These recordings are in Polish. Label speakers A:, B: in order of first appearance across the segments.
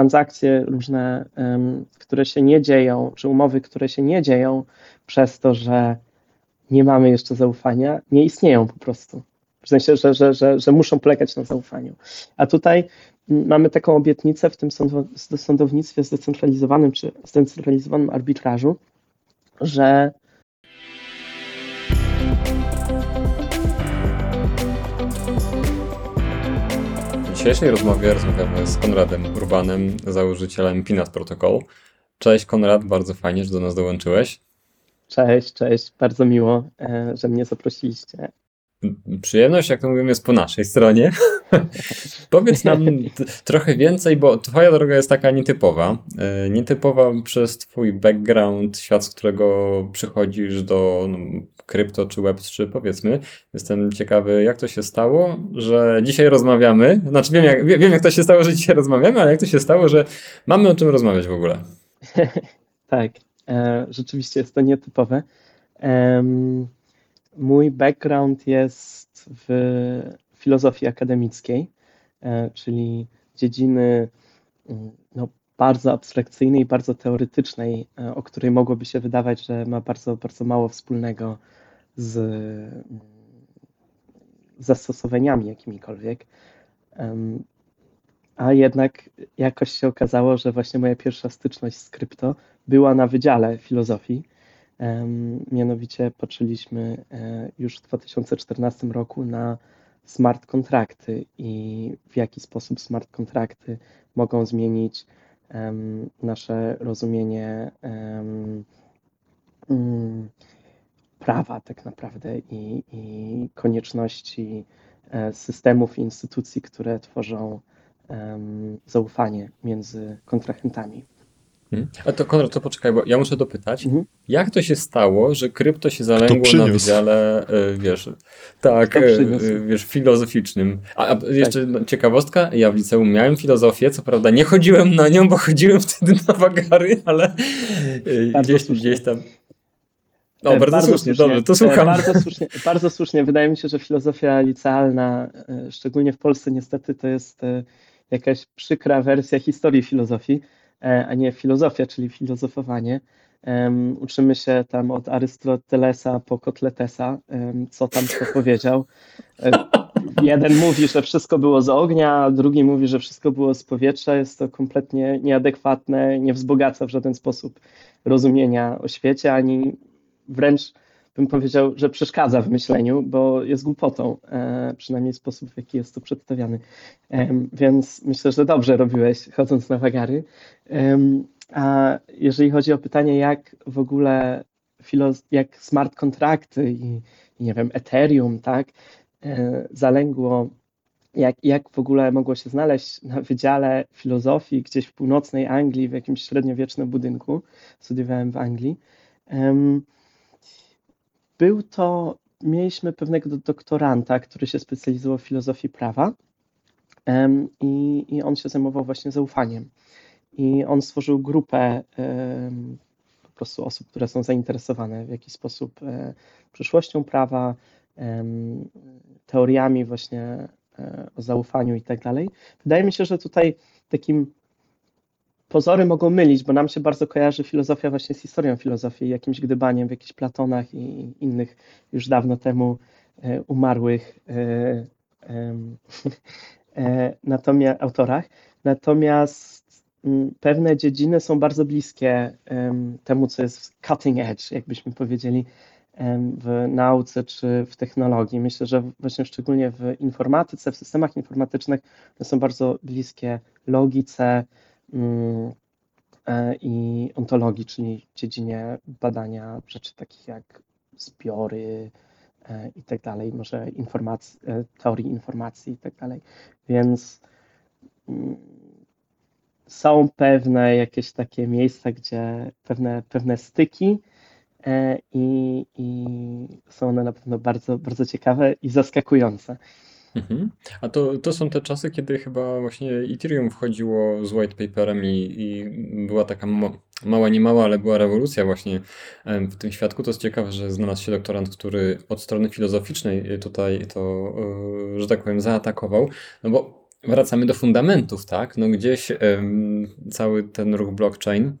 A: transakcje różne, które się nie dzieją, czy umowy, które się nie dzieją przez to, że nie mamy jeszcze zaufania, nie istnieją po prostu. W sensie, że, że, że, że muszą polegać na zaufaniu. A tutaj mamy taką obietnicę w tym sądownictwie zdecentralizowanym czy zdecentralizowanym arbitrażu, że
B: dzisiejszej rozmowie rozmawiamy z Konradem Urbanem, założycielem Pinat Protocol. Cześć Konrad, bardzo fajnie, że do nas dołączyłeś.
A: Cześć, cześć, bardzo miło, e, że mnie zaprosiliście.
B: Przyjemność, jak to mówimy, jest po naszej stronie. Powiedz nam trochę więcej, bo Twoja droga jest taka nietypowa. E, nietypowa przez Twój background, świat, z którego przychodzisz do no, krypto czy Web3, powiedzmy. Jestem ciekawy, jak to się stało, że dzisiaj rozmawiamy. Znaczy, wiem jak, wiem, jak to się stało, że dzisiaj rozmawiamy, ale jak to się stało, że mamy o czym rozmawiać w ogóle.
A: tak, e, rzeczywiście jest to nietypowe. Mój background jest w filozofii akademickiej, e, czyli dziedziny mm, no, bardzo abstrakcyjnej, bardzo teoretycznej, e, o której mogłoby się wydawać, że ma bardzo, bardzo mało wspólnego z mm, zastosowaniami jakimikolwiek. A jednak jakoś się okazało, że właśnie moja pierwsza styczność z krypto była na Wydziale Filozofii Mianowicie patrzyliśmy e, już w 2014 roku na smart kontrakty i w jaki sposób smart kontrakty mogą zmienić nasze rozumienie mm, prawa tak naprawdę i, i konieczności e, systemów i instytucji, które tworzą zaufanie między kontrahentami.
B: Mhm. A to Konrad, to poczekaj, bo ja muszę dopytać, mhm. jak to się stało, że krypto się zalęgło na wydziale, e, wiesz, tak, e, wiesz, filozoficznym. A, a jeszcze tak. ciekawostka, ja w liceum miałem filozofię, co prawda nie chodziłem na nią, bo chodziłem wtedy na wagary, ale e, gdzieś, gdzieś tam...
A: No, bardzo, bardzo słusznie, dobrze, to słucham. Bardzo słusznie, bardzo słusznie. Wydaje mi się, że filozofia licealna, szczególnie w Polsce niestety, to jest jakaś przykra wersja historii filozofii E, a nie filozofia, czyli filozofowanie. Uczymy się tam od Arystotelesa po Kotletesa, co tam kto powiedział. E, jeden mówi, że wszystko było z ognia, a drugi mówi, że wszystko było z powietrza. Jest to kompletnie nieadekwatne, nie wzbogaca w żaden sposób rozumienia o świecie, ani wręcz bym powiedział, że przeszkadza w myśleniu, bo jest głupotą, e, przynajmniej sposób, w jaki jest to przedstawiany. Więc myślę, że dobrze robiłeś, chodząc na wagary. A jeżeli chodzi o pytanie, jak w ogóle jak smart kontrakty i, nie wiem, Ethereum, tak, e, zalęgło jak, jak w ogóle mogło się znaleźć na Wydziale Filozofii gdzieś w północnej Anglii, w jakimś średniowiecznym budynku. Studiowałem w Anglii. Był to, mieliśmy pewnego doktoranta, który się specjalizował w filozofii prawa i, i on się zajmował właśnie zaufaniem. I on stworzył grupę po prostu osób, które są zainteresowane w jakiś sposób e, przyszłością prawa, teoriami właśnie e, o zaufaniu i tak dalej. Wydaje mi się, że tutaj takim pozory mogą mylić, bo nam się bardzo kojarzy filozofia właśnie z historią filozofii, jakimś gdybaniem w jakichś Platonach i innych już dawno temu e, umarłych e, e, natomiast, autorach. Natomiast m, pewne dziedziny są bardzo bliskie temu, co jest cutting edge, jakbyśmy powiedzieli, w nauce czy w technologii. Myślę, że właśnie szczególnie w informatyce, w systemach informatycznych one są bardzo bliskie logice, Mm, i ontologii, czyli dziedzinie badania rzeczy takich jak zbiory e, i tak dalej, może informacji, e, teorii informacji i tak dalej. Więc mm, są pewne jakieś takie miejsca, gdzie pewne, pewne styki i, i są one na pewno bardzo, bardzo ciekawe i zaskakujące.
B: Mhm. A to, to są te czasy, kiedy chyba właśnie Ethereum wchodziło z white paperem i, i była taka ma, mała, nie mała, ale była rewolucja właśnie w tym świadku. To jest ciekawe, że znalazł się doktorant, który od strony filozoficznej tutaj to, e, że tak powiem, zaatakował. No bo wracamy do fundamentów, tak? No gdzieś cały ten ruch blockchain,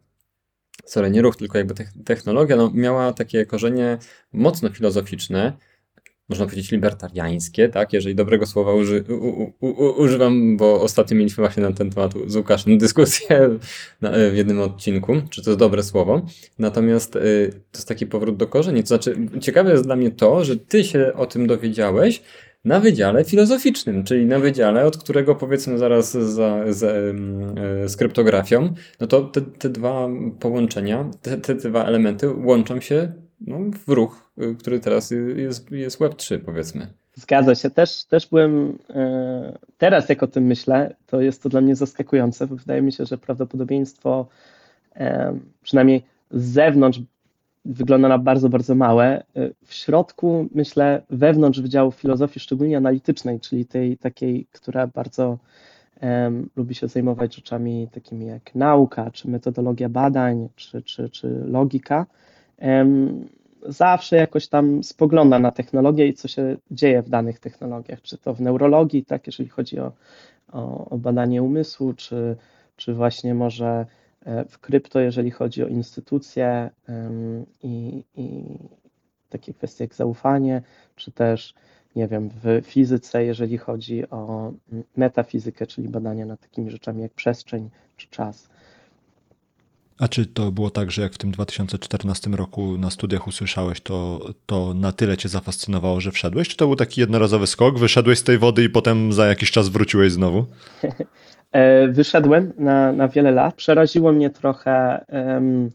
B: sorry, nie ruch, tylko jakby technologia, no miała takie korzenie mocno filozoficzne, można powiedzieć libertariańskie, tak? Jeżeli dobrego słowa uży, u, u, używam, bo ostatnio mieliśmy właśnie na ten temat z Łukaszem dyskusję na, w jednym odcinku, czy to jest dobre słowo. Natomiast y, to jest taki powrót do korzeni. To znaczy, ciekawe jest dla mnie to, że ty się o tym dowiedziałeś, na wydziale filozoficznym, czyli na wydziale, od którego powiedzmy zaraz za, za, z kryptografią, no to te, te dwa połączenia, te, te dwa elementy łączą się no, w ruch, y, który teraz jest, jest Web3 powiedzmy.
A: Zgadza się. Też, też byłem, e, teraz jak o tym myślę, to jest to dla mnie zaskakujące, bo wydaje mi się, że prawdopodobieństwo e, przynajmniej z zewnątrz wygląda na bardzo, bardzo małe. E, w środku, myślę, wewnątrz Wydziału Filozofii, szczególnie analitycznej, czyli tej takiej, która bardzo um, lubi się zajmować rzeczami takimi jak nauka, czy metodologia badań, czy, czy, czy logika, zawsze jakoś tam spogląda na technologię i co się dzieje w danych technologiach, czy to w neurologii, tak, jeżeli chodzi o, o, o badanie umysłu, czy, czy właśnie może E, w krypto, jeżeli chodzi o instytucje i, i takie kwestie jak zaufanie, czy też, nie wiem, w fizyce, jeżeli chodzi o metafizykę, czyli badania nad takimi rzeczami jak przestrzeń czy czas.
C: A czy to było tak, że jak w tym 2014 roku na studiach usłyszałeś, to, to na tyle cię zafascynowało, że wszedłeś? Czy to był taki jednorazowy skok, wyszedłeś z tej wody i potem za jakiś czas wróciłeś znowu?
A: E, wyszedłem na, na wiele lat. Przeraziło mnie trochę um,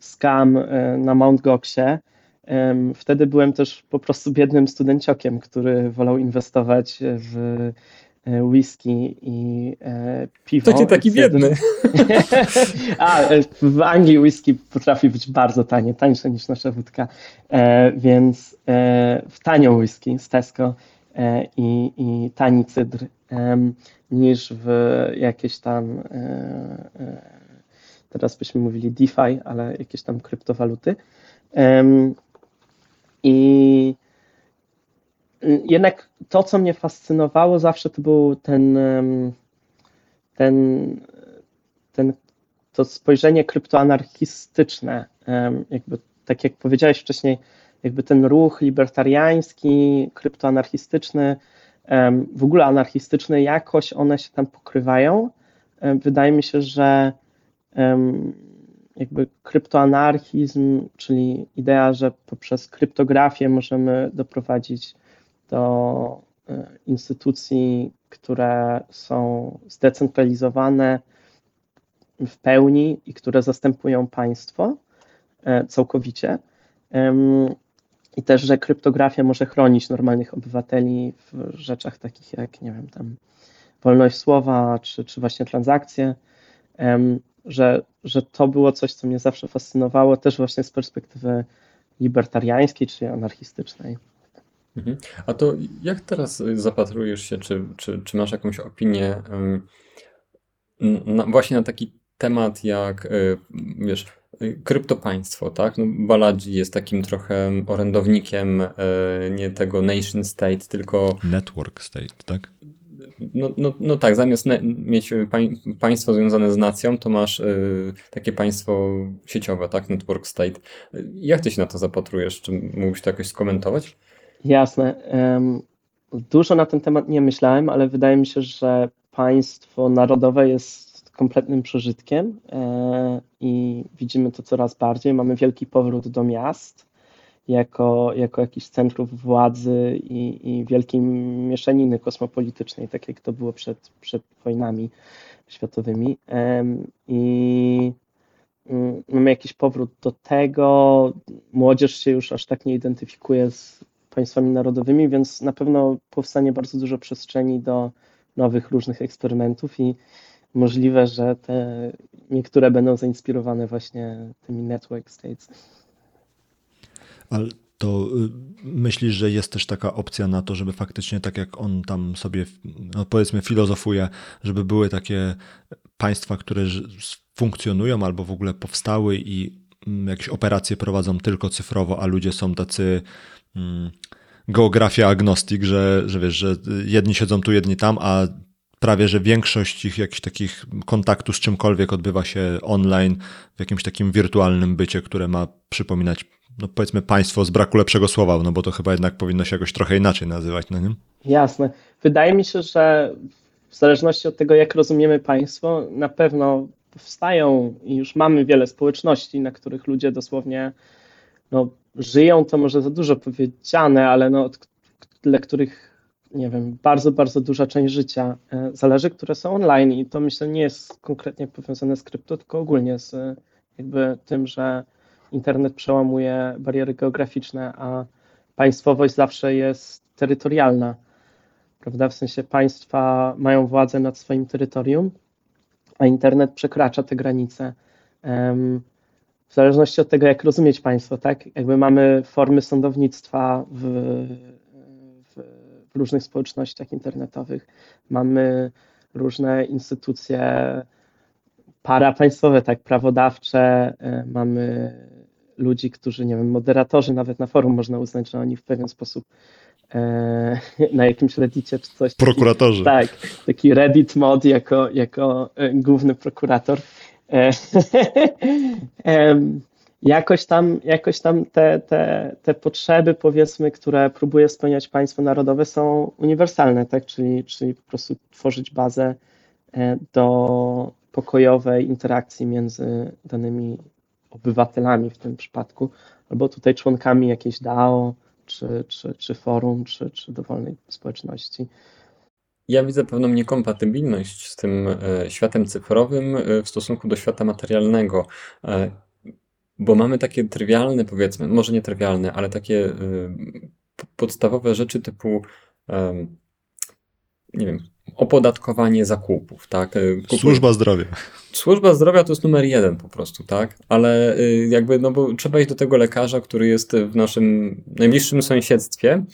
A: scam e, na Mount Goxie. Um, wtedy byłem też po prostu biednym studenciokiem, który wolał inwestować w whisky i e, piwo.
B: To nie taki biedny.
A: A, w Anglii whisky potrafi być bardzo tanie, tańsze niż nasza wódka, e, więc e, w tanią whisky z Tesco i, i tani cydr niż w jakieś tam, e, e, teraz byśmy mówili DeFi, ale jakieś tam kryptowaluty. I jednak to, co mnie fascynowało zawsze, to był ten, ten, ten to spojrzenie kryptoanarchistyczne. Jakby, tak jak powiedziałeś wcześniej, jakby ten ruch libertariański, kryptoanarchistyczny, w ogóle anarchistyczne, jakoś one się tam pokrywają. Wydaje mi się, że jakby kryptoanarchizm, czyli idea, że poprzez kryptografię możemy doprowadzić do e, instytucji, które są zdecentralizowane w pełni i które zastępują państwo e, całkowicie. I też, że kryptografia może chronić normalnych obywateli w rzeczach takich jak, nie wiem, tam wolność słowa, czy, czy właśnie transakcje, że, że to było coś, co mnie zawsze fascynowało, też właśnie z perspektywy libertariańskiej, czy anarchistycznej.
B: Mhm. A to jak teraz zapatrujesz się, czy, czy, czy masz jakąś opinię na, właśnie na taki temat jak, y, wiesz, kryptopaństwo, tak? No, Baladzi jest takim trochę orędownikiem nie tego nation state, tylko...
C: Network state, tak?
B: No, no, no tak, zamiast mieć pań, państwo związane z nacją, to masz y, takie państwo sieciowe, tak? Network state. Jak ty się na to zapatrujesz? Czy mógłbyś to jakoś skomentować?
A: Jasne. Dużo na ten temat nie myślałem, ale wydaje mi się, że państwo narodowe jest kompletnym przeżytkiem e, i widzimy to coraz bardziej. Mamy wielki powrót do miast jako, jako jakichś centrów władzy i, i wielkiej mieszaniny kosmopolitycznej, tak jak to było przed, przed wojnami światowymi. I mm, mamy jakiś powrót do tego. Młodzież się już aż tak nie identyfikuje z państwami narodowymi, więc na pewno powstanie bardzo dużo przestrzeni do nowych różnych eksperymentów i możliwe, że te niektóre będą zainspirowane właśnie tymi network states.
C: Ale to y, myślisz, że jest też taka opcja na to, żeby faktycznie tak jak on tam sobie, no powiedzmy, filozofuje, żeby były takie państwa, które funkcjonują albo w ogóle powstały i mm, jakieś operacje prowadzą tylko cyfrowo, a ludzie są tacy geografia agnostik, że, że wiesz, że jedni siedzą tu, jedni tam, a prawie że większość ich jakichś takich kontaktu z czymkolwiek odbywa się online, w jakimś takim wirtualnym bycie, które ma przypominać, no powiedzmy państwo z braku lepszego słowa, no bo to chyba jednak powinno się jakoś trochę inaczej nazywać, no nie?
A: Jasne. Wydaje mi się, że w zależności od tego, jak rozumiemy państwo, na pewno powstają i już mamy wiele społeczności, na których ludzie dosłownie no, żyją, to może za dużo powiedziane, ale no, dla których nie wiem, bardzo, bardzo duża część życia e, zależy, które są online i to myślę nie jest konkretnie powiązane z krypto, tylko ogólnie z jakby tym, że internet przełamuje bariery geograficzne, a państwowość zawsze jest terytorialna, prawda? W sensie państwa mają władzę nad swoim terytorium, a internet przekracza te granice. W zależności od tego, jak rozumieć państwo, tak? Jakby mamy formy sądownictwa w, w, w różnych społecznościach internetowych, mamy różne instytucje parapaństwowe, tak, prawodawcze, e, mamy ludzi, którzy, nie wiem, moderatorzy nawet na forum można uznać, że oni w pewien sposób e, na jakimś reddicie czy coś.
C: Prokuratorzy.
A: Taki, tak, taki Reddit mod jako, jako e, główny prokurator. jakoś tam, jakoś tam te, te, te potrzeby, powiedzmy, które próbuje spełniać państwo narodowe, są uniwersalne, tak? Czyli, czyli po prostu tworzyć bazę do pokojowej interakcji między danymi obywatelami w tym przypadku, albo tutaj członkami jakiejś DAO, czy, czy, czy forum, czy, czy dowolnej społeczności.
B: Ja widzę pewną niekompatybilność z tym e, światem cyfrowym e, w stosunku do świata materialnego, e, bo mamy takie trywialne, powiedzmy, może nie trywialne, ale takie podstawowe rzeczy typu, nie wiem, opodatkowanie zakupów, tak?
C: Służba zdrowia.
B: Służba zdrowia to jest numer jeden po prostu, tak? Ale y, jakby, no bo trzeba iść do tego lekarza, który jest w naszym najbliższym sąsiedztwie,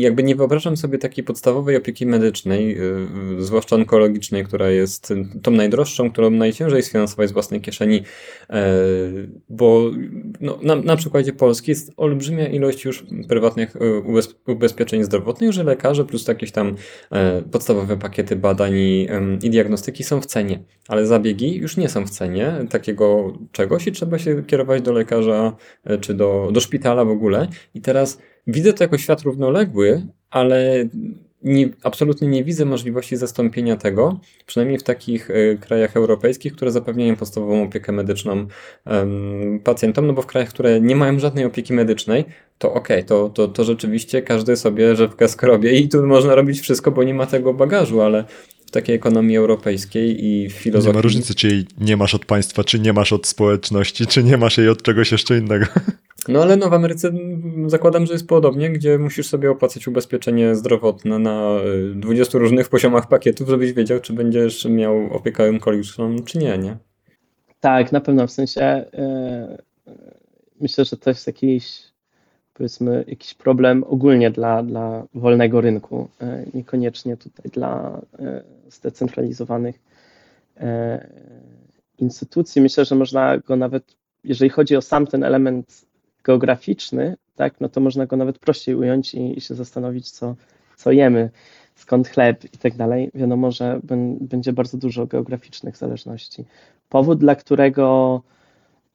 B: jakby nie wyobrażam sobie takiej podstawowej opieki medycznej, yy, zwłaszcza onkologicznej, która jest tą najdroższą, którą najciężej sfinansować z własnej kieszeni, yy, bo no, na, na przykładzie Polski jest olbrzymia ilość już prywatnych ubez, ubezpieczeń zdrowotnych, że lekarze plus jakieś tam yy, podstawowe pakiety badań i, i diagnostyki są w cenie, ale zabiegi już nie są w cenie takiego czegoś i trzeba się kierować do lekarza czy do, do szpitala w ogóle. I teraz Widzę to jako świat równoległy, ale nie, absolutnie nie widzę możliwości zastąpienia tego, przynajmniej w takich y, krajach europejskich, które zapewniają podstawową opiekę medyczną pacjentom, no bo w krajach, które nie mają żadnej opieki medycznej, to okej, okay, to, to, to rzeczywiście każdy sobie rzepkę skrobie i tu można robić wszystko, bo nie ma tego bagażu, ale w takiej ekonomii europejskiej i filozofii.
C: Nie ma różnicy, czy jej nie masz od państwa, czy nie masz od społeczności, czy nie masz jej od czegoś jeszcze innego.
B: No ale no w Ameryce zakładam, że jest podobnie, gdzie musisz sobie opłacać ubezpieczenie zdrowotne na 20 y, różnych poziomach pakietów, żebyś wiedział, czy będziesz miał opiekę onkologiczną, czy nie, nie?
A: Tak, na pewno, w sensie yy, myślę, że to jest jakiś powiedzmy jakiś problem ogólnie dla, dla wolnego rynku, yy, niekoniecznie tutaj dla yy, zdecentralizowanych instytucji. Myślę, że można go nawet, jeżeli chodzi o sam ten element geograficzny, tak, no to można go nawet prościej ująć i, i się zastanowić, co, co jemy, skąd chleb i tak dalej. Wiadomo, że będzie bardzo dużo geograficznych zależności. Powód, dla którego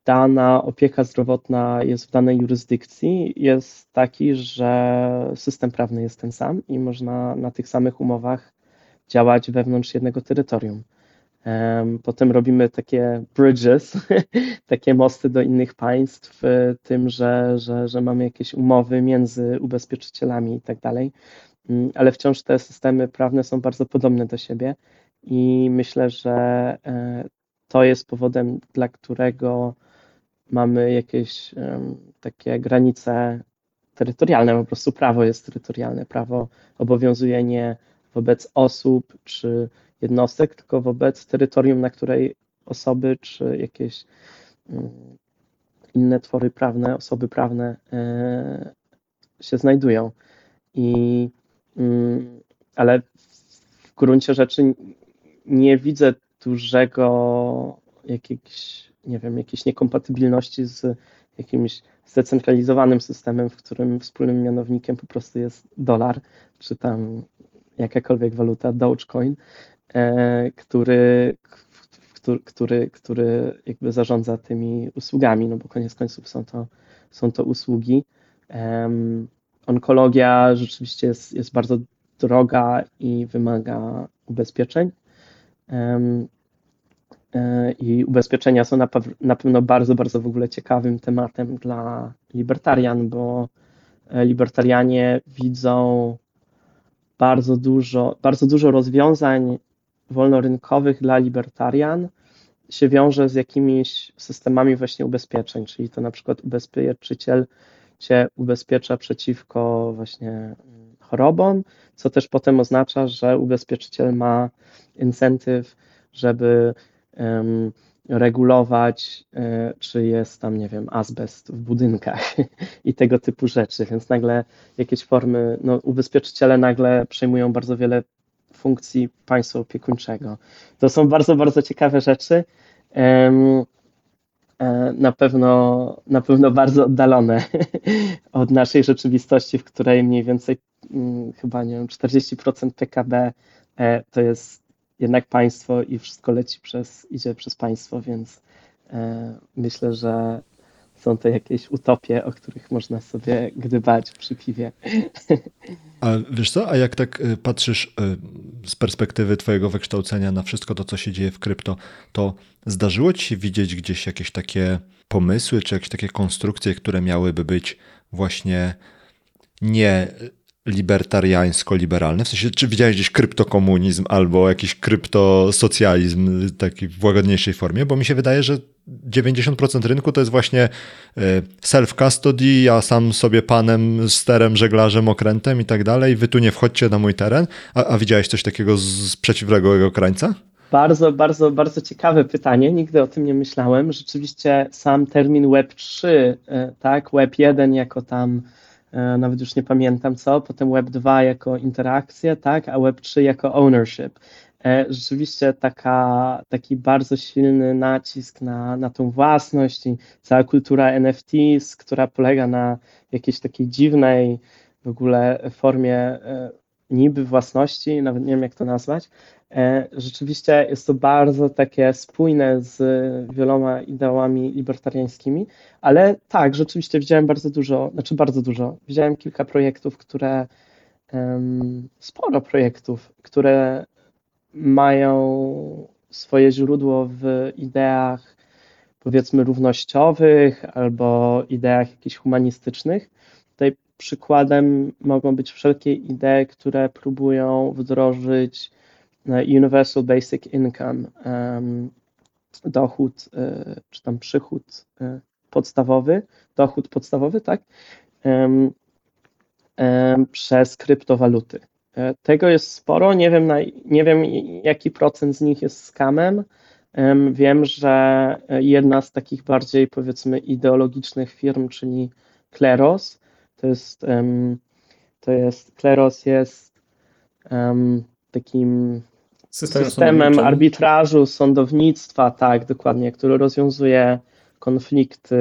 A: dana opieka zdrowotna jest w danej jurysdykcji, jest taki, że system prawny jest ten sam i można na tych samych umowach działać wewnątrz jednego terytorium. Potem robimy takie bridges, takie mosty do innych państw, tym, że, że, że mamy jakieś umowy między ubezpieczycielami i tak dalej, mm, ale wciąż te systemy prawne są bardzo podobne do siebie i myślę, że e, to jest powodem, dla którego mamy jakieś takie granice terytorialne, po prostu prawo jest terytorialne, prawo obowiązuje nie wobec osób czy jednostek, tylko wobec terytorium, na której osoby czy jakieś mm, inne twory prawne, osoby prawne e, się znajdują. I, mm, ale w gruncie rzeczy nie widzę dużego jakiegoś, nie wiem, jakiejś niekompatybilności z jakimś zdecentralizowanym systemem, w którym wspólnym mianownikiem po prostu jest dolar, czy tam jakakolwiek waluta, Dogecoin, który, który, który, który jakby zarządza tymi usługami, no bo koniec końców są to, są to usługi. Onkologia rzeczywiście jest, jest bardzo droga i wymaga ubezpieczeń. E, I ubezpieczenia są na, na pewno bardzo, bardzo w ogóle ciekawym tematem dla libertarian, bo e, libertarianie widzą bardzo dużo, bardzo dużo rozwiązań wolnorynkowych dla libertarian się wiąże z jakimiś systemami właśnie ubezpieczeń, czyli to na przykład ubezpieczyciel cię ubezpiecza przeciwko właśnie mm, chorobom, co też potem oznacza, że ubezpieczyciel ma incentyw, żeby um, regulować, e, czy jest tam, nie wiem, azbest w budynkach i tego typu rzeczy, więc nagle jakieś formy, no, ubezpieczyciele nagle przejmują bardzo wiele funkcji państwa opiekuńczego. To są bardzo, bardzo ciekawe rzeczy. Um, na pewno, na pewno bardzo oddalone od naszej rzeczywistości, w której mniej więcej mm, chyba nie wiem, 40% PKB e, to jest jednak państwo i wszystko leci przez, idzie przez państwo, więc e, myślę, że są to jakieś utopie, o których można sobie gdybać przy piwie.
C: A wiesz co, a jak tak e, patrzysz e, z perspektywy twojego wykształcenia na wszystko to, co się dzieje w krypto, to zdarzyło ci się widzieć gdzieś jakieś takie pomysły, czy jakieś takie konstrukcje, które miałyby być właśnie nie libertariańsko-liberalny? W sensie, czy widziałeś gdzieś kryptokomunizm albo jakiś kryptosocjalizm taki w łagodniejszej formie? Bo mi się wydaje, że 90% rynku to jest właśnie e, self-custody, ja sam sobie panem, sterem, żeglarzem, okrętem i tak dalej, wy tu nie wchodźcie na mój teren. A, a widziałeś coś takiego z przeciwległego krańca?
A: Bardzo, bardzo, bardzo ciekawe pytanie. Nigdy o tym nie myślałem. Rzeczywiście sam termin Web3, e, tak, Web1 jako tam nawet już nie pamiętam co, potem Web 2 jako interakcja, tak, a Web 3 jako ownership. E, rzeczywiście taka, taki bardzo silny nacisk na, na tą własność i cała kultura NFTs, która polega na jakiejś takiej dziwnej w ogóle formie e, niby własności, nawet nie wiem jak to nazwać, E, rzeczywiście jest to bardzo takie spójne z wieloma ideałami libertariańskimi, ale tak, rzeczywiście widziałem bardzo dużo, znaczy bardzo dużo. Widziałem kilka projektów, które, sporo projektów, które mają swoje źródło w ideach powiedzmy równościowych albo ideach jakichś humanistycznych. Tutaj przykładem mogą być wszelkie idee, które próbują wdrożyć Universal Basic Income, dochód, e, czy tam przychód e, podstawowy, dochód podstawowy, tak, przez kryptowaluty. E, tego jest sporo, nie wiem, na, nie wiem jaki procent z nich jest skamem. Wiem, że jedna z takich bardziej powiedzmy ideologicznych firm, czyli Kleros, to jest, to jest Kleros jest takim systemem, systemem arbitrażu, sądownictwa, tak, dokładnie, który rozwiązuje konflikty,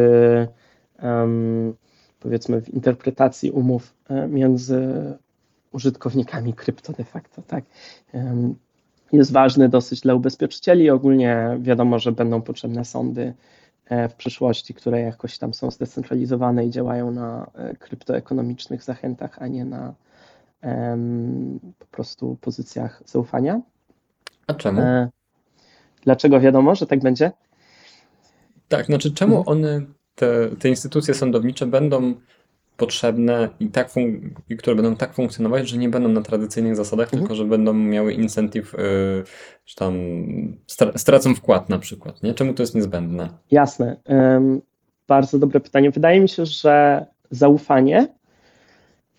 A: um, powiedzmy, w interpretacji umów e, między użytkownikami krypto de facto, tak. Um, jest ważny dosyć dla ubezpieczycieli. Ogólnie wiadomo, że będą potrzebne sądy e, w przyszłości, które jakoś tam są zdecentralizowane i działają na e, kryptoekonomicznych zachętach, a nie na um, po prostu pozycjach zaufania.
B: A czemu? E,
A: dlaczego wiadomo, że tak będzie?
B: Tak, znaczy czemu mhm. one, te, te instytucje sądownicze będą potrzebne i, tak i które będą tak funkcjonować, że nie będą na tradycyjnych zasadach, mhm. tylko że będą miały incentyw, yy, czy tam stracą wkład na przykład. Nie? Czemu to jest niezbędne?
A: Jasne. Um, bardzo dobre pytanie. Wydaje mi się, że zaufanie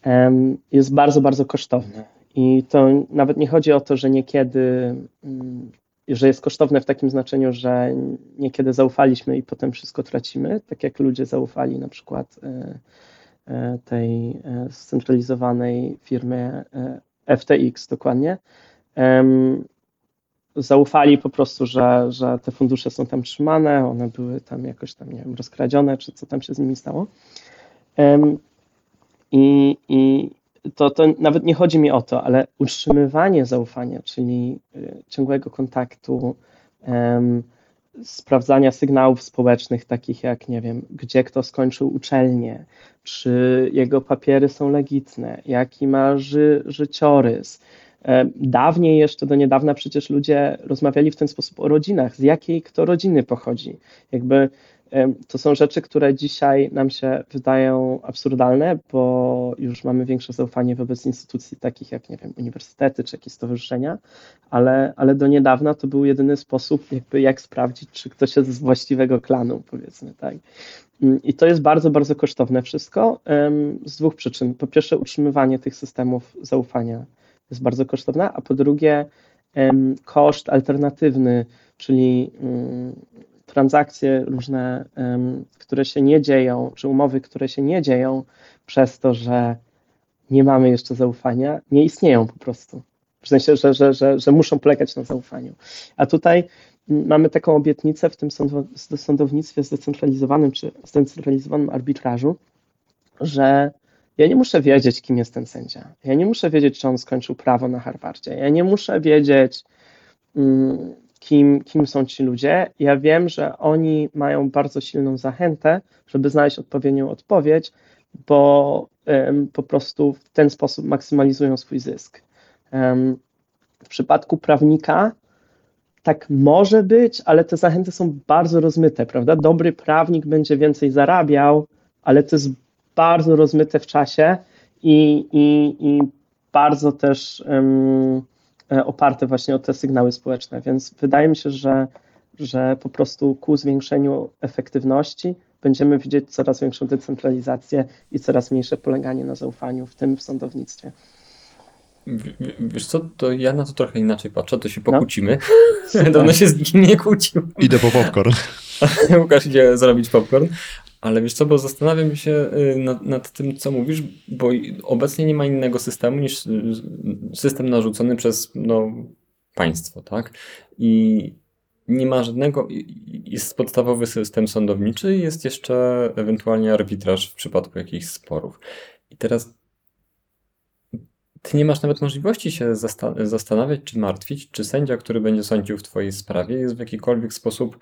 A: um, jest bardzo, bardzo kosztowne. I to nawet nie chodzi o to, że niekiedy, mm, że jest kosztowne w takim znaczeniu, że niekiedy zaufaliśmy i potem wszystko tracimy, tak jak ludzie zaufali na przykład e, e, tej e, scentralizowanej firmie FTX dokładnie. Zaufali po prostu, że, że te fundusze są tam trzymane, one były tam jakoś tam, nie wiem, rozkradzione, czy co tam się z nimi stało. I, i to, to nawet nie chodzi mi o to, ale utrzymywanie zaufania, czyli y, ciągłego kontaktu, sprawdzania sygnałów społecznych, takich jak, nie wiem, gdzie kto skończył uczelnię, czy jego papiery są legitne, jaki ma ży, życiorys. Dawniej jeszcze do niedawna przecież ludzie rozmawiali w ten sposób o rodzinach, z jakiej kto rodziny pochodzi. Jakby to są rzeczy, które dzisiaj nam się wydają absurdalne, bo już mamy większe zaufanie wobec instytucji takich jak, nie wiem, uniwersytety czy jakieś stowarzyszenia, ale, ale do niedawna to był jedyny sposób, jakby jak sprawdzić, czy ktoś jest z właściwego klanu, powiedzmy, tak. Mm, I to jest bardzo, bardzo kosztowne wszystko z dwóch przyczyn. Po pierwsze, utrzymywanie tych systemów zaufania jest bardzo kosztowne, a po drugie, koszt alternatywny, czyli mm, transakcje różne, które się nie dzieją, czy umowy, które się nie dzieją przez to, że nie mamy jeszcze zaufania, nie istnieją po prostu. W sensie, że, że, że, że muszą polegać na zaufaniu. A tutaj mamy taką obietnicę w tym sądownictwie zdecentralizowanym czy zdecentralizowanym arbitrażu, że ja nie muszę wiedzieć, kim jest ten sędzia. Ja nie muszę wiedzieć, czy on skończył prawo na Harvardzie. Ja nie muszę wiedzieć, mm, kim, kim są ci ludzie. Ja wiem, że oni mają bardzo silną zachętę, żeby znaleźć odpowiednią odpowiedź, bo um, po prostu w ten sposób maksymalizują swój zysk. Um, w przypadku prawnika tak może być, ale te zachęty są bardzo rozmyte, prawda? Dobry prawnik będzie więcej zarabiał, ale to jest bardzo rozmyte w czasie i, i, i bardzo też um, oparte właśnie o te sygnały społeczne, więc wydaje mi się, że, że po prostu ku zwiększeniu efektywności będziemy widzieć coraz większą decentralizację i coraz mniejsze poleganie na zaufaniu, w tym w sądownictwie.
B: Wiesz co, to ja na to trochę inaczej patrzę, to się no. pokłócimy. No. Dawno się z nikim nie kłócił.
C: Idę po popcorn.
B: Łukasz idzie zrobić popcorn. Ale wiesz co, bo zastanawiam się y, nad, nad, tym, co mówisz, bo obecnie nie ma innego systemu niż y, system narzucony przez no, państwo, tak? I nie ma żadnego, jest podstawowy system sądowniczy, jest jeszcze ewentualnie arbitraż w przypadku jakichś sporów. I teraz ty nie masz nawet możliwości się zastanawiać czy martwić, czy sędzia, który będzie sądził w twojej sprawie, jest w jakikolwiek sposób.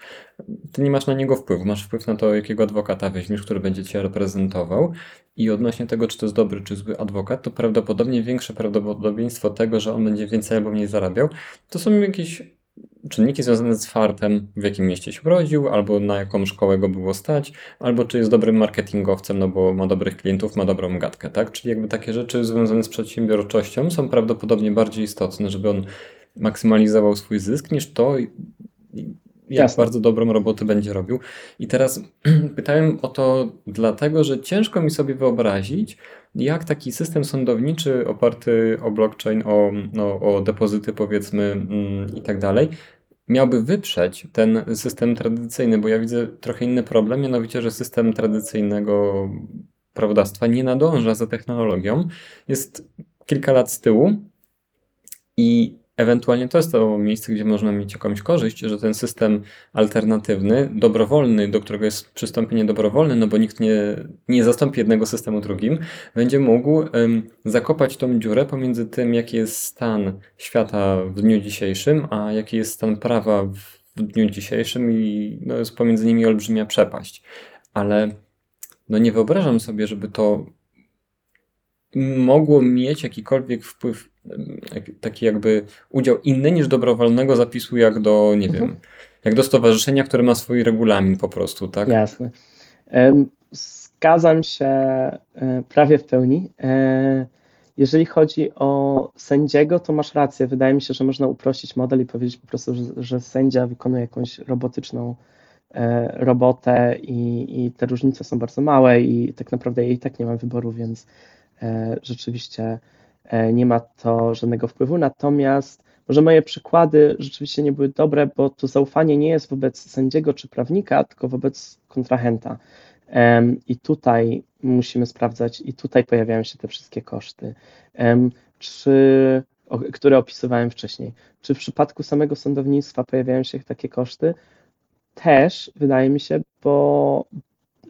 B: Ty nie masz na niego wpływu. Masz wpływ na to, jakiego adwokata weźmiesz, który będzie cię reprezentował. I odnośnie tego, czy to jest dobry, czy zły adwokat, to prawdopodobnie większe prawdopodobieństwo tego, że on będzie więcej albo mniej zarabiał, to są jakieś czynniki związane z fartem, w jakim mieście się urodził, albo na jaką szkołę go było stać, albo czy jest dobrym marketingowcem, no bo ma dobrych klientów, ma dobrą gadkę, tak? Czyli jakby takie rzeczy związane z przedsiębiorczością są prawdopodobnie bardziej istotne, żeby on maksymalizował swój zysk, niż to, jak Jasne. bardzo dobrą robotę będzie robił. I teraz pytałem o to dlatego, że ciężko mi sobie wyobrazić, jak taki system sądowniczy oparty o blockchain, o, no, o depozyty powiedzmy mm, i tak dalej, miałby wyprzeć ten system tradycyjny, bo ja widzę trochę inny problem, mianowicie, że system tradycyjnego prawodawstwa nie nadąża za technologią, jest kilka lat z tyłu i Ewentualnie to jest to miejsce, gdzie można mieć jakąś korzyść, że ten system alternatywny, dobrowolny, do którego jest przystąpienie dobrowolne, no bo nikt nie, nie zastąpi jednego systemu drugim, będzie mógł um, zakopać tą dziurę pomiędzy tym, jaki jest stan świata w dniu dzisiejszym, a jaki jest stan prawa w dniu dzisiejszym i no, jest pomiędzy nimi olbrzymia przepaść. Ale no nie wyobrażam sobie, żeby to mogło mieć jakikolwiek wpływ, taki jakby udział inny niż dobrowolnego zapisu, jak do, nie mhm. wiem, jak do stowarzyszenia, które ma swój regulamin po prostu, tak?
A: Jasne. Zgadzam się e, prawie w pełni. E, jeżeli chodzi o sędziego, to masz rację. Wydaje mi się, że można uprościć model i powiedzieć po prostu, że, że sędzia wykonuje jakąś robotyczną e, robotę i, i te różnice są bardzo małe i tak naprawdę i tak nie mam wyboru, więc rzeczywiście nie ma to żadnego wpływu. Natomiast może moje przykłady rzeczywiście nie były dobre, bo to zaufanie nie jest wobec sędziego czy prawnika, tylko wobec kontrahenta. I tutaj musimy sprawdzać, i tutaj pojawiają się te wszystkie koszty. Czy, które opisywałem wcześniej. Czy w przypadku samego sądownictwa pojawiają się takie koszty? Też, wydaje mi się, bo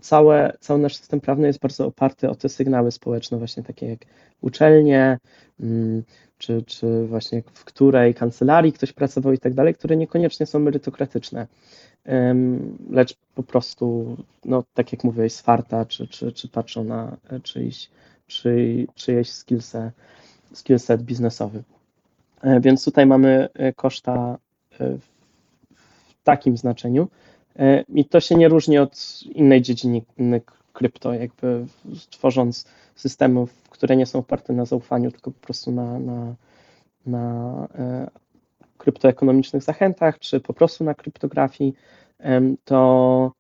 A: całe, cały nasz system prawny jest bardzo oparty o te sygnały społeczne, właśnie takie jak uczelnie, mm, czy, czy właśnie w której kancelarii ktoś pracował i tak dalej, które niekoniecznie są merytokratyczne, lecz po prostu, no, tak jak mówiłeś, z farta, czy, czy, czy patrzą na czyjś, czyj, czyjeś skillset, skillset biznesowy. E, więc tutaj mamy e, koszta e, w takim znaczeniu. I to się nie różni od innej dziedziny krypto, jakby tworząc systemów, które nie są oparte na zaufaniu, tylko po prostu na, na, na kryptoekonomicznych zachętach, czy po prostu na kryptografii, to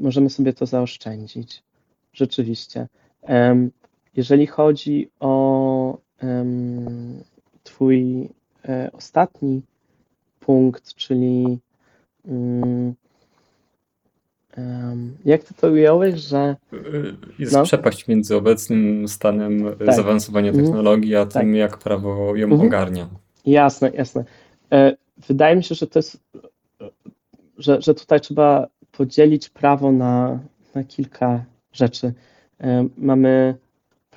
A: możemy sobie to zaoszczędzić. Rzeczywiście. Jeżeli chodzi o Twój e, ostatni punkt, czyli mm, jak ty to ująłeś, że.
B: Jest no. przepaść między obecnym stanem e, tak. zaawansowania mhm. technologii, a tym, tak. jak prawo ją mhm. ogarnia.
A: Jasne, jasne. E, wydaje mi się, że to jest. Że, że tutaj trzeba podzielić prawo na, na kilka rzeczy. Mamy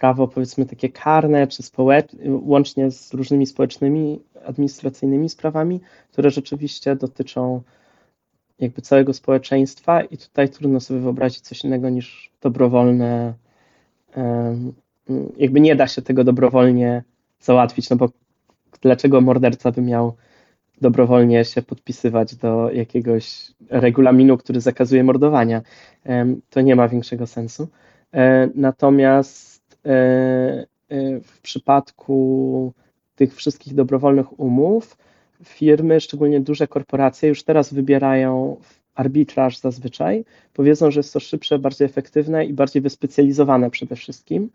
A: prawo powiedzmy takie karne, czy społeczne, łącznie z różnymi społecznymi, administracyjnymi sprawami, które rzeczywiście dotyczą jakby całego społeczeństwa i tutaj trudno sobie wyobrazić coś innego niż dobrowolne, jakby nie da się tego dobrowolnie załatwić, no bo dlaczego morderca by miał dobrowolnie się podpisywać do jakiegoś regulaminu, który zakazuje mordowania. To nie ma większego sensu. E, natomiast E, e, w przypadku tych wszystkich dobrowolnych umów firmy, szczególnie duże korporacje, już teraz wybierają arbitraż zazwyczaj. Powiedzą, że jest to szybsze, bardziej efektywne i bardziej wyspecjalizowane przede wszystkim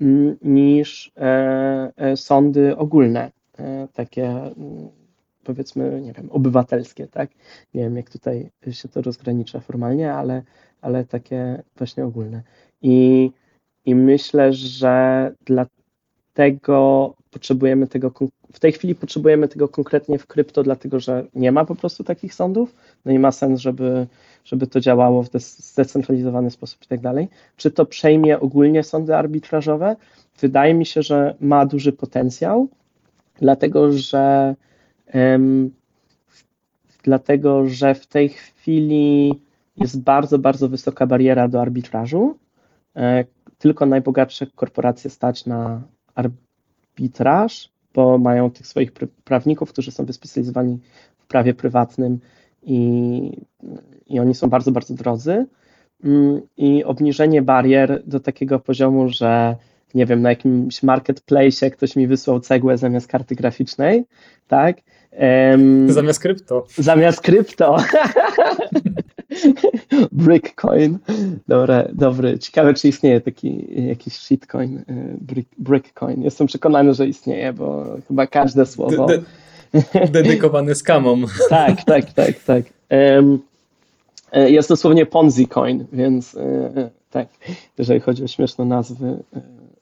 A: mm, niż e, sądy ogólne, takie mm, powiedzmy, nie wiem, obywatelskie, tak? Nie wiem, jak tutaj się to rozgranicza formalnie, ale, ale takie właśnie ogólne. I i myślę, że dlatego potrzebujemy tego, w tej chwili potrzebujemy tego konkretnie w krypto, dlatego że nie ma po prostu takich sądów, no i ma sens, żeby, żeby to działało w zdecentralizowany sposób i tak dalej. Czy to przejmie ogólnie sądy arbitrażowe? Wydaje mi się, że ma duży potencjał, dlatego że um, dlatego, że w tej chwili jest bardzo, bardzo wysoka bariera do arbitrażu, e, tylko najbogatsze korporacje stać na arbitraż, bo mają tych swoich prawników, którzy są wyspecjalizowani w prawie prywatnym i, i oni są bardzo, bardzo drodzy. Mm, I obniżenie barier do takiego poziomu, że nie wiem, na jakimś marketplace ktoś mi wysłał cegłę zamiast karty graficznej, tak?
B: Um, zamiast krypto.
A: Zamiast krypto. Brickcoin. Dobre, dobry. Ciekawe, czy istnieje taki jakiś shitcoin, y, brick, brickcoin. Jestem przekonany, że istnieje, bo chyba każde słowo. De,
B: de, dedykowany skamom.
A: tak, tak, tak, tak. Um, jest dosłownie Ponzi coin, więc e, tak, jeżeli chodzi o śmieszne nazwy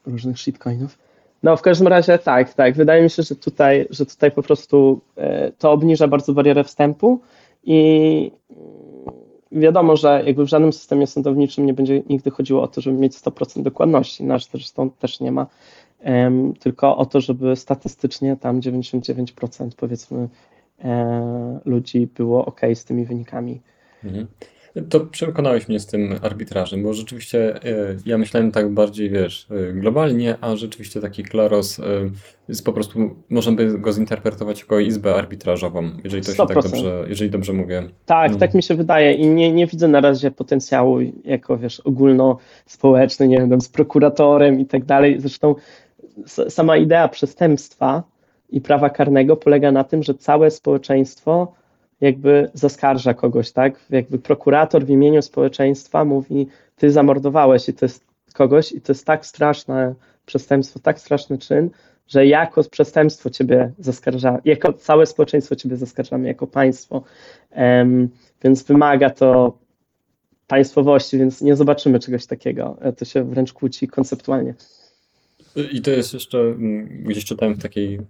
A: różnych shitcoinów. No, w każdym razie tak, tak. Wydaje mi się, że tutaj, że tutaj po prostu to obniża bardzo barierę wstępu i wiadomo, że jakby w żadnym systemie sądowniczym nie będzie nigdy chodziło o to, żeby mieć 100% dokładności, nasz zresztą też nie ma, tylko o to, żeby statystycznie tam 99% powiedzmy e, ludzi było ok z tymi wynikami. Mhm.
B: To przekonałeś mnie z tym arbitrażem, bo rzeczywiście e, ja myślałem tak bardziej, wiesz, e, globalnie, a rzeczywiście taki Klaros e, jest po prostu, można by go zinterpretować jako izbę arbitrażową, jeżeli to 100%. się tak dobrze, jeżeli dobrze mówię.
A: Tak, no. tak mi się wydaje i nie, nie widzę na razie potencjału jako, wiesz, ogólnospołeczny, nie wiem, z prokuratorem i tak dalej. Zresztą sama idea przestępstwa i prawa karnego polega na tym, że całe społeczeństwo jakby zaskarża kogoś, tak? Jakby prokurator w imieniu społeczeństwa mówi, ty zamordowałeś i to jest kogoś i to jest tak straszne przestępstwo, tak straszny czyn, że jako przestępstwo ciebie zaskarża, jako całe społeczeństwo ciebie zaskarżamy, jako państwo, um, więc wymaga to państwowości, więc nie zobaczymy czegoś takiego. To się wręcz kłóci konceptualnie.
B: I to jest jeszcze, mm, gdzieś czytałem w takiej e,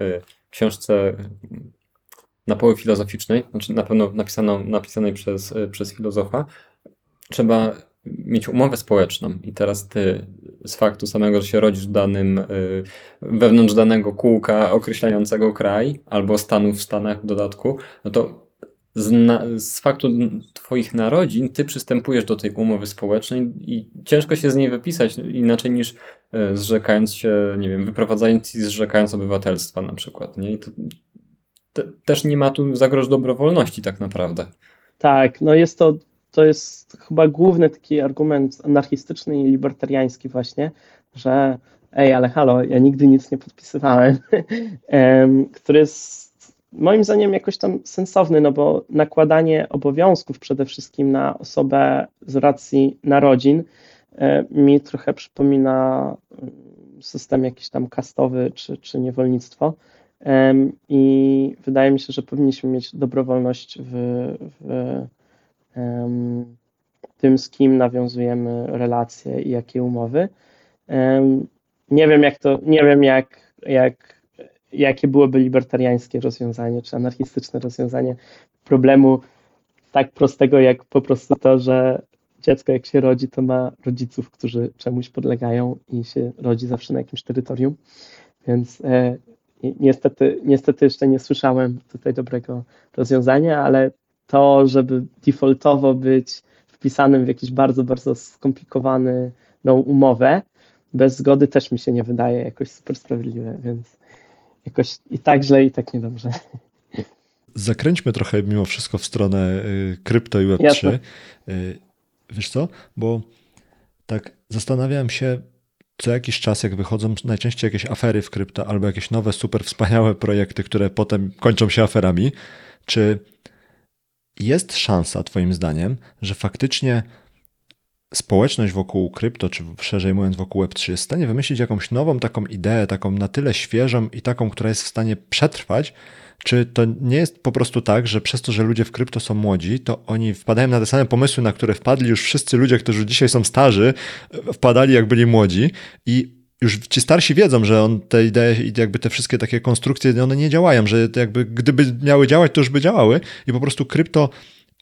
B: książce na poły filozoficznej, znaczy na pewno napisaną, napisanej przez, e, przez filozofa, trzeba mieć umowę społeczną i teraz ty z faktu samego, że się rodzisz w danym, y, wewnątrz danego kółka określającego kraj albo stanu w Stanach w dodatku, no to z, na, z faktu twoich narodzin ty przystępujesz do tej umowy społecznej i ciężko się z niej wypisać inaczej niż y, zrzekając się, nie wiem, wyprowadzając i zrzekając obywatelstwa na przykład, nie? I to, te, też nie ma tu zagroż dobrowolności tak naprawdę.
A: Tak, no jest to to jest chyba główny taki argument anarchistyczny i libertariański właśnie, że ej, ale halo, ja nigdy nic nie podpisywałem, który jest moim zdaniem jakoś tam sensowny, no bo nakładanie obowiązków przede wszystkim na osobę z racji narodzin mi trochę przypomina system jakiś tam kastowy czy, czy niewolnictwo. I wydaje mi się, że powinniśmy mieć dobrowolność w, w tym, z kim nawiązujemy relacje i jakie umowy. Nie wiem, jak to, nie wiem, jak, jak, jakie byłoby libertariańskie rozwiązanie, czy anarchistyczne rozwiązanie problemu tak prostego, jak po prostu to, że dziecko jak się rodzi, to ma rodziców, którzy czemuś podlegają i się rodzi zawsze na jakimś terytorium. Więc e, niestety, niestety jeszcze nie słyszałem tutaj dobrego rozwiązania, ale to, żeby defaultowo być wpisanym w jakiś bardzo, bardzo skomplikowany no, umowę, bez zgody też mi się nie wydaje jakoś super sprawiedliwe, więc jakoś i tak źle, i tak niedobrze.
C: Zakręćmy trochę mimo wszystko w stronę y, krypto i Web3. Jasne. Y, wiesz co? Bo tak zastanawiałem się co jakiś czas, jak wychodzą najczęściej jakieś afery w krypto albo jakieś nowe, super wspaniałe projekty, które potem kończą się aferami, czy jest szansa, Twoim zdaniem, że faktycznie społeczność wokół krypto, czy szerzej mówiąc wokół Web3, jest w stanie wymyślić jakąś nową taką ideę, taką na tyle świeżą i taką, która jest w stanie przetrwać, czy to nie jest po prostu tak, że przez to, że ludzie w krypto są młodzi, to oni wpadają na te same pomysły, na które wpadli już wszyscy ludzie, którzy dzisiaj są starzy, wpadali jak byli młodzi i już ci starsi wiedzą, że on te idee i jakby te wszystkie takie konstrukcje, one nie działają, że jakby gdyby miały działać, to już by działały i po prostu krypto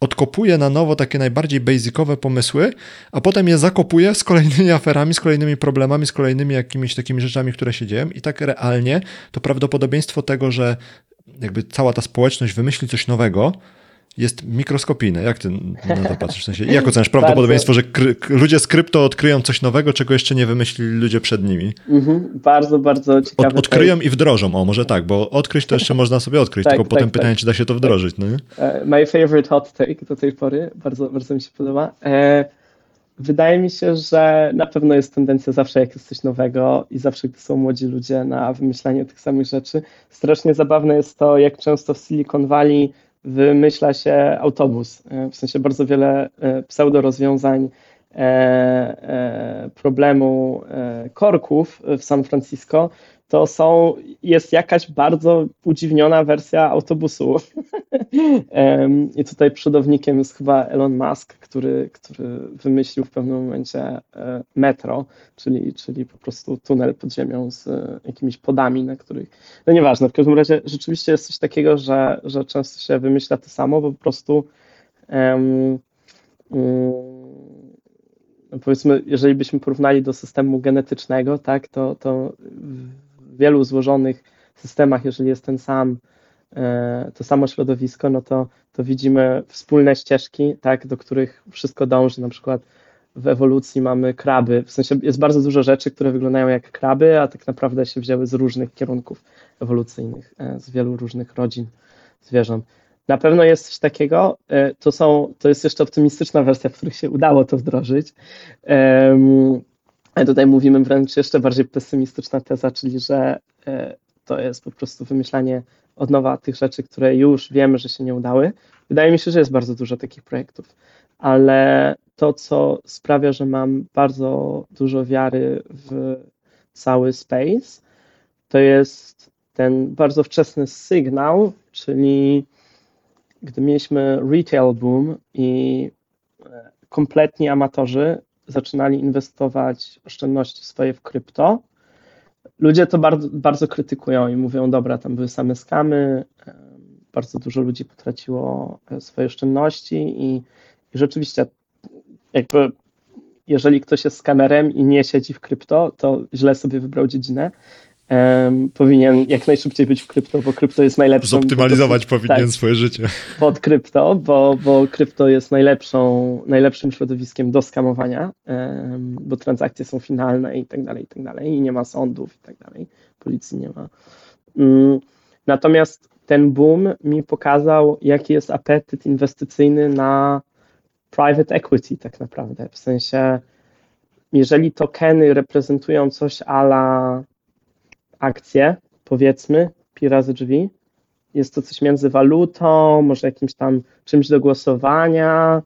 C: odkopuje na nowo takie najbardziej basicowe pomysły, a potem je zakopuje z kolejnymi aferami, z kolejnymi problemami, z kolejnymi jakimiś takimi rzeczami, które się dzieją i tak realnie to prawdopodobieństwo tego, że jakby cała ta społeczność wymyśli coś nowego, jest mikroskopijne. Jak ty na to patrzysz? W sensie, jak oceniasz prawdopodobieństwo, że ludzie z krypto odkryją coś nowego, czego jeszcze nie wymyślili ludzie przed nimi?
A: Mhm, bardzo, bardzo ciekawe.
C: Od, odkryją i wdrożą, o może tak, bo odkryć to jeszcze można sobie odkryć, tak, tylko tak, potem tak, pytanie, czy da się to wdrożyć. No
A: e, My favorite hot take do tej pory, bardzo, bardzo mi się podoba. E, wydaje mi się, że na pewno jest tendencja zawsze, jak jest coś nowego i zawsze, gdy są młodzi ludzie na wymyślanie tych samych rzeczy. Strasznie zabawne jest to, jak często w Silicon Valley wymyśla się autobus. E, w sensie bardzo wiele e, pseudo rozwiązań e, problemu korków w San Francisco to są, jest jakaś bardzo udziwniona wersja autobusu. I tutaj przodownikiem jest chyba Elon Musk, który, który wymyślił w pewnym momencie e, metro, czyli, czyli po prostu tunel pod ziemią z jakimiś podami, na których. No nieważne, w każdym razie rzeczywiście jest coś takiego, że, że często się wymyśla to samo, bo po prostu. Um, um, powiedzmy, jeżeli byśmy porównali do systemu genetycznego, tak, to, to wielu złożonych systemach, jeżeli jest ten sam, e, to samo środowisko, no to, to widzimy wspólne ścieżki, tak, do których wszystko dąży. Na przykład w ewolucji mamy kraby. W sensie jest bardzo dużo rzeczy, które wyglądają jak kraby, a tak naprawdę się wzięły z różnych kierunków ewolucyjnych, e, z wielu różnych rodzin zwierząt. Na pewno jest coś takiego. E, to, są, to jest jeszcze optymistyczna wersja, w których się udało to wdrożyć. Ale tutaj mówimy wręcz jeszcze bardziej pesymistyczna teza, czyli że e, to jest po prostu wymyślanie od nowa tych rzeczy, które już wiemy, że się nie udały. Wydaje mi się, że jest bardzo dużo takich projektów, ale to, co sprawia, że mam bardzo dużo wiary w cały space, to jest ten bardzo wczesny sygnał, czyli gdy mieliśmy retail boom i e, kompletni amatorzy zaczynali inwestować oszczędności swoje w krypto, ludzie to bardzo, bardzo krytykują i mówią, dobra, tam były same skamy, bardzo dużo ludzi potraciło e, swoje oszczędności i, i rzeczywiście jakby jeżeli ktoś jest skamerem i nie siedzi w krypto, to źle sobie wybrał dziedzinę. Um, powinien jak najszybciej być w krypto, bo krypto jest najlepszą.
C: Zoptymalizować prostu, powinien tak, swoje życie.
A: Pod krypto, bo, bo krypto jest najlepszą, najlepszym środowiskiem do skamowania, um, bo transakcje są finalne i tak dalej, i tak dalej, i nie ma sądów i tak dalej, policji nie ma. Um, natomiast ten boom mi pokazał, jaki jest apetyt inwestycyjny na private equity tak naprawdę. W sensie, jeżeli tokeny reprezentują coś ala akcje, powiedzmy, pi razy drzwi, jest to coś między walutą, może jakimś tam czymś do głosowania,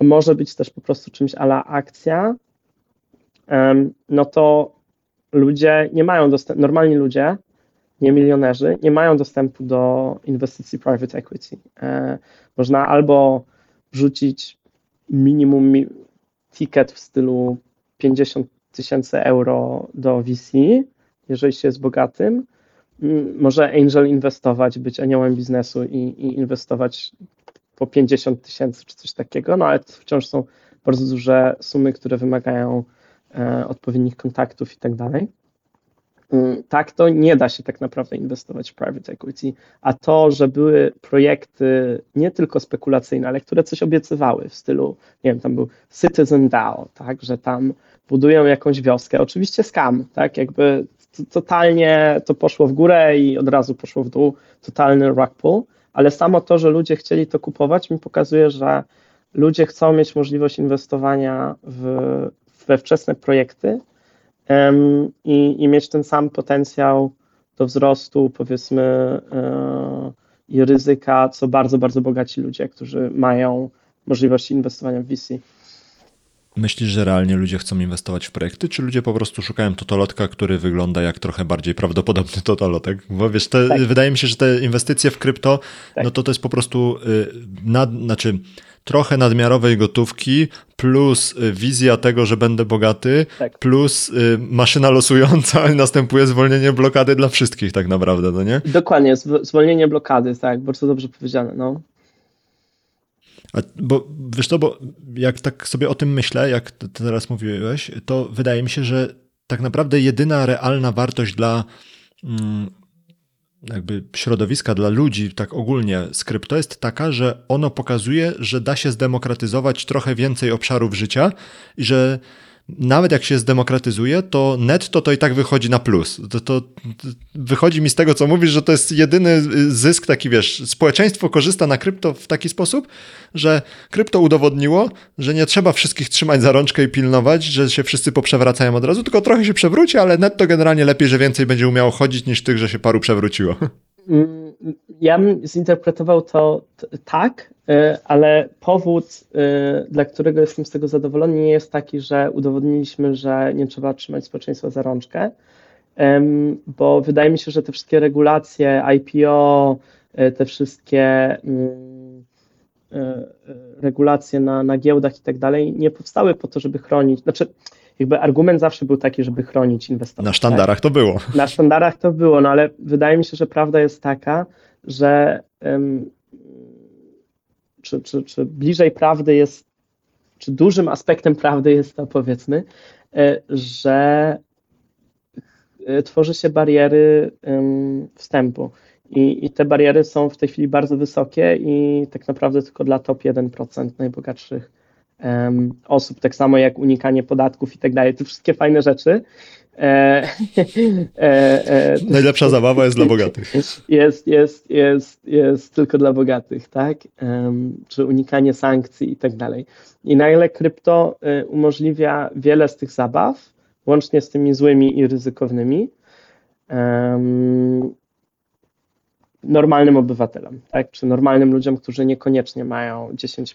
A: może być też po prostu czymś ala akcja, no to ludzie nie mają dostępu, normalni ludzie, nie milionerzy, nie mają dostępu do inwestycji private equity. E, można albo wrzucić minimum ticket w stylu 50 tysięcy euro do VC, jeżeli się jest bogatym. Może angel inwestować, być aniołem biznesu i, i inwestować po 50 tysięcy czy coś takiego, no ale to wciąż są bardzo duże sumy, które wymagają e, odpowiednich kontaktów i tak dalej. Mm, tak to nie da się tak naprawdę inwestować w private equity, a to, że były projekty nie tylko spekulacyjne, ale które coś obiecywały w stylu, nie wiem, tam był Citizen DAO, tak, że tam budują jakąś wioskę, oczywiście skam, tak, jakby totalnie to poszło w górę i od razu poszło w dół, totalny rug pull, ale samo to, że ludzie chcieli to kupować mi pokazuje, że ludzie chcą mieć możliwość inwestowania w, we wczesne projekty, i, i mieć ten sam potencjał do wzrostu, powiedzmy, e, i ryzyka, co bardzo, bardzo bogaci ludzie, którzy mają możliwości inwestowania w VC.
C: Myślisz, że realnie ludzie chcą inwestować w projekty, czy ludzie po prostu szukają totolotka, który wygląda jak trochę bardziej prawdopodobny totolotek? Bo wiesz, te, tak. wydaje mi się, że te inwestycje w krypto, tak. no to to jest po prostu, y, nad, znaczy trochę nadmiarowej gotówki, plus y, wizja tego, że będę bogaty, tak. plus y, maszyna losująca i następuje zwolnienie blokady dla wszystkich tak naprawdę, no nie?
A: Dokładnie, zwolnienie blokady, tak, bardzo dobrze powiedziane, no.
C: Bo wiesz to, bo jak tak sobie o tym myślę, jak teraz mówiłeś, to wydaje mi się, że tak naprawdę jedyna realna wartość dla mm, jakby środowiska dla ludzi, tak ogólnie z krypto jest taka, że ono pokazuje, że da się zdemokratyzować trochę więcej obszarów życia i że nawet jak się zdemokratyzuje, to netto to i tak wychodzi na plus. To, to, wychodzi mi z tego, co mówisz, że to jest jedyny zysk taki, wiesz, społeczeństwo korzysta na krypto w taki sposób, że krypto udowodniło, że nie trzeba wszystkich trzymać za rączkę i pilnować, że się wszyscy poprzewracają od razu, tylko trochę się przewróci, ale netto generalnie lepiej, że więcej będzie umiało chodzić niż tych, że się paru przewróciło.
A: Ja bym zinterpretował to tak, y, ale powód, y, dla którego jestem z tego zadowolony, nie jest taki, że udowodniliśmy, że nie trzeba trzymać społeczeństwa za rączkę, bo wydaje mi się, że te wszystkie regulacje, IPO, y, te wszystkie mm, regulacje na, na giełdach i tak dalej, nie powstały po to, żeby chronić. Znaczy, jakby argument zawsze był taki, żeby chronić inwestorów.
C: Na sztandarach tak? to było.
A: Na sztandarach to było, no ale wydaje mi się, że prawda jest taka, że um, czy, czy, czy bliżej prawdy jest, czy dużym aspektem prawdy jest to powiedzmy, e, że e, tworzy się bariery um, wstępu. I, I, te bariery są w tej chwili bardzo wysokie i tak naprawdę tylko dla top 1% najbogatszych um, osób, tak samo jak unikanie podatków i tak dalej, te wszystkie fajne rzeczy. E,
C: e, e, Najlepsza zabawa jest dla bogatych.
A: Jest, jest, jest, jest tylko dla bogatych, tak? Um, czy unikanie sankcji i tak dalej. I nagle krypto e, umożliwia wiele z tych zabaw, łącznie z tymi złymi i ryzykownymi. Um, normalnym obywatelom, tak? czy normalnym ludziom, którzy niekoniecznie mają 10,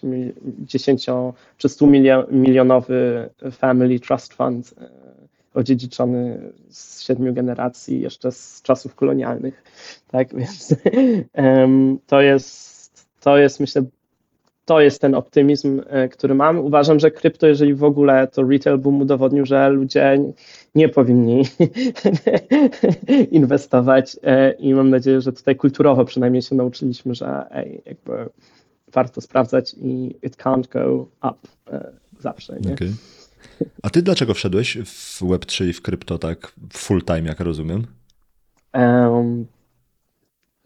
A: 10 czy 100 milionowy family trust fund e, odziedziczony z siedmiu generacji, jeszcze z czasów kolonialnych. Tak więc to jest, to jest myślę to jest ten optymizm, e, który mam. Uważam, że krypto, jeżeli w ogóle to retail boom udowodnił, że ludzie nie powinni inwestować e, i mam nadzieję, że tutaj kulturowo przynajmniej się nauczyliśmy, że ej, jakby warto sprawdzać i it can't go up e, zawsze. Nie? Okay.
C: A ty dlaczego wszedłeś w Web3 i w krypto tak full time, jak rozumiem?
A: Um,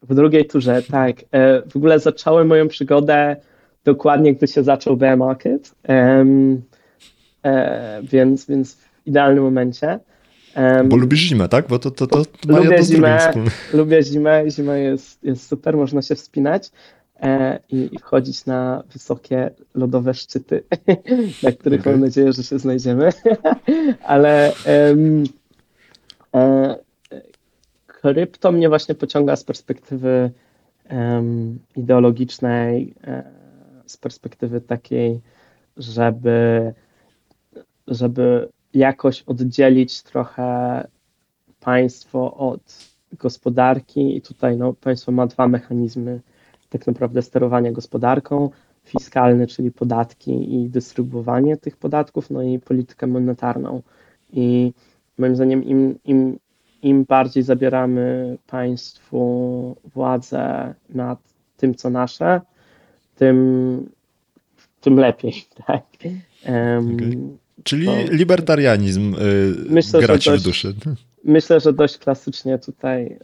A: w drugiej turze, tak. W ogóle zacząłem moją przygodę dokładnie, gdy się zaczął bear market, um, e, więc, więc w idealnym momencie. Um,
C: Bo lubisz zimę, tak? Bo to, to, to
A: ma lubię zimę, lubię zimę, zima jest, jest super, można się wspinać e, i, i wchodzić na wysokie lodowe szczyty, na których okay. mam nadzieję, że się znajdziemy. Ale um, e, krypto mnie właśnie pociąga z perspektywy um, ideologicznej, e, z perspektywy takiej, żeby, żeby jakoś oddzielić trochę państwo od gospodarki i tutaj no, państwo ma dwa mechanizmy tak naprawdę sterowania gospodarką, fiskalny, czyli podatki i dystrybuowanie tych podatków, no i politykę monetarną. I moim zdaniem im, im, im bardziej zabieramy państwu władzę nad tym, co nasze, tym, tym lepiej. Tak? Um,
C: okay. Czyli to, libertarianizm y, myślę, gra ci w duszy.
A: Myślę, że dość klasycznie tutaj y,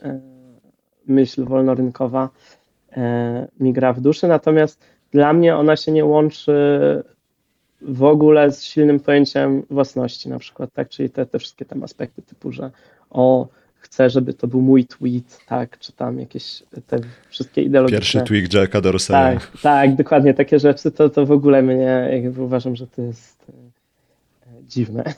A: myśl wolnorynkowa y, mi gra w duszy, natomiast dla mnie ona się nie łączy w ogóle z silnym pojęciem własności na przykład, tak, czyli te, te wszystkie tam aspekty typu, że o, chcę, żeby to był mój tweet, tak, czy tam jakieś te wszystkie ideologiczne...
C: Pierwszy tweet Jacka Dorsey'a.
A: Tak, tak, dokładnie, takie rzeczy, to, to w ogóle mnie, jakby uważam, że to jest e, dziwne.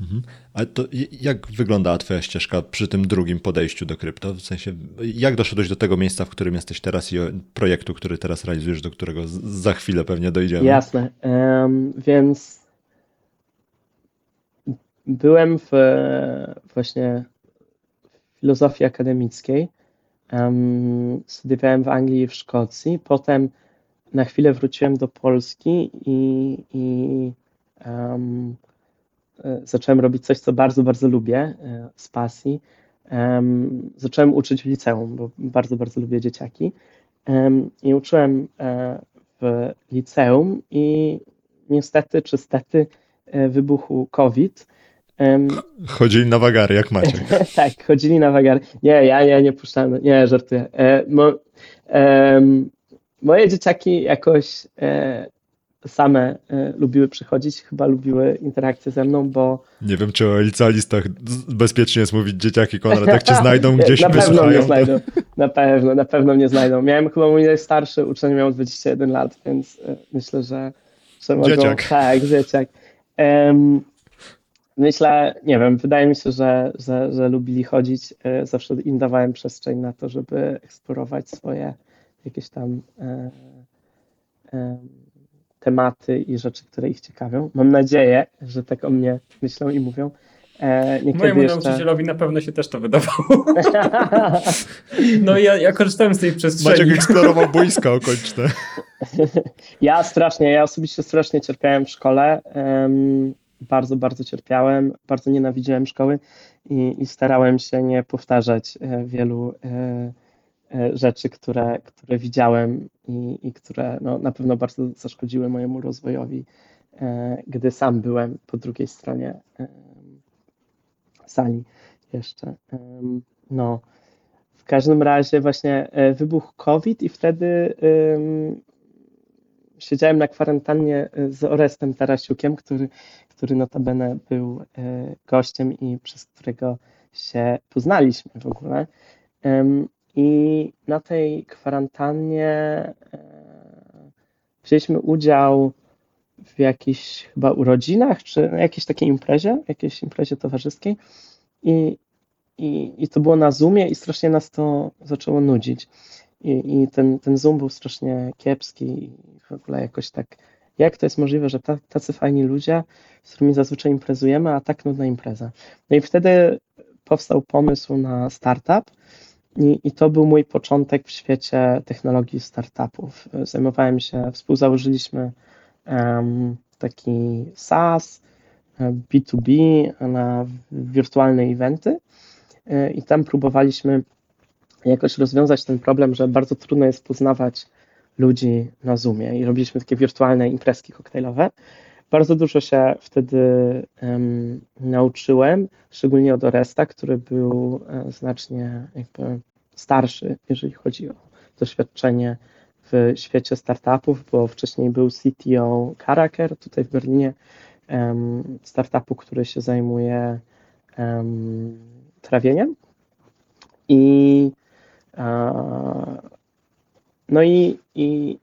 C: Mhm. A to jak wyglądała twoja ścieżka przy tym drugim podejściu do krypto? W sensie, jak doszedłeś do tego miejsca, w którym jesteś teraz i projektu, który teraz realizujesz, do którego za chwilę pewnie dojdziemy?
A: Jasne, um, więc byłem w właśnie filozofii akademickiej. Um, studiowałem w Anglii i w Szkocji. Potem na chwilę wróciłem do Polski i, i um, zacząłem robić coś, co bardzo, bardzo lubię e, z pasji. Um, zacząłem uczyć w liceum, bo bardzo, bardzo lubię dzieciaki. I uczyłem e, w liceum i niestety, czy stety wybuchł COVID
C: Chodzili na wagary, jak macie.
A: tak, chodzili na wagary. Nie, ja, ja nie puszczałem, nie, żartuję. E, mo, moje dzieciaki jakoś e, same e, lubiły przychodzić, chyba lubiły interakcję ze mną, bo...
C: Nie wiem, czy o licealistach bezpiecznie jest mówić dzieciaki, Konrad, jak cię znajdą gdzieś,
A: Na pewno mnie znajdą, na pewno, na pewno mnie znajdą. Miałem chyba mój najstarszy uczeń miał 21 lat, więc e, myślę, że, że mogą...
C: Dzieciak.
A: Tak, dzieciak. Um, Myślę, nie wiem, wydaje mi się, że, że, że lubili chodzić. E, zawsze im dawałem przestrzeń na to, żeby eksplorować swoje jakieś tam e, e, tematy i rzeczy, które ich ciekawią. Mam nadzieję, że tak o mnie myślą i mówią.
B: E, Mojemu jeszcze... nauczycielowi na pewno się też to wydawało. no ja, ja korzystałem z tej przestrzeni.
C: Maciek eksplorował boiska okoliczne.
A: ja strasznie, ja osobiście strasznie cierpiałem w szkole. Um, bardzo, bardzo cierpiałem, bardzo nienawidziłem szkoły i, i starałem się nie powtarzać e, wielu e, e, rzeczy, które, które widziałem i, i które no, na pewno bardzo zaszkodziły mojemu rozwojowi, gdy sam byłem po drugiej stronie sali jeszcze. No, w każdym razie właśnie wybuchł COVID i wtedy siedziałem na kwarantannie z Orestem Tarasiukiem, który który notabene był e, gościem i przez którego się poznaliśmy w ogóle. I na tej kwarantannie e, wzięliśmy udział w jakichś chyba urodzinach, czy jakiejś takiej imprezie, jakiejś imprezie towarzyskiej. I, i, i to było na Zoomie i strasznie nas to zaczęło nudzić. I, i ten, ten Zoom był strasznie kiepski i w ogóle jakoś tak jak to jest możliwe, że tacy fajni ludzie, z którymi zazwyczaj imprezujemy, a tak nudna impreza. No i wtedy powstał pomysł na startup i, i to był mój początek w świecie technologii startupów. Zajmowałem się, współzałożyliśmy um, taki SaaS, B2B na wirtualne eventy e, i tam próbowaliśmy jakoś rozwiązać ten problem, że bardzo trudno jest poznawać ludzi na Zoomie i robiliśmy takie wirtualne imprezki koktajlowe. bardzo dużo się wtedy um, nauczyłem, szczególnie od Oresta, który był e, znacznie jakby starszy, jeżeli chodzi o doświadczenie w świecie startupów, bo wcześniej był CTO Caraker tutaj w Berlinie, um, startupu, który się zajmuje um, trawieniem. I no i, i,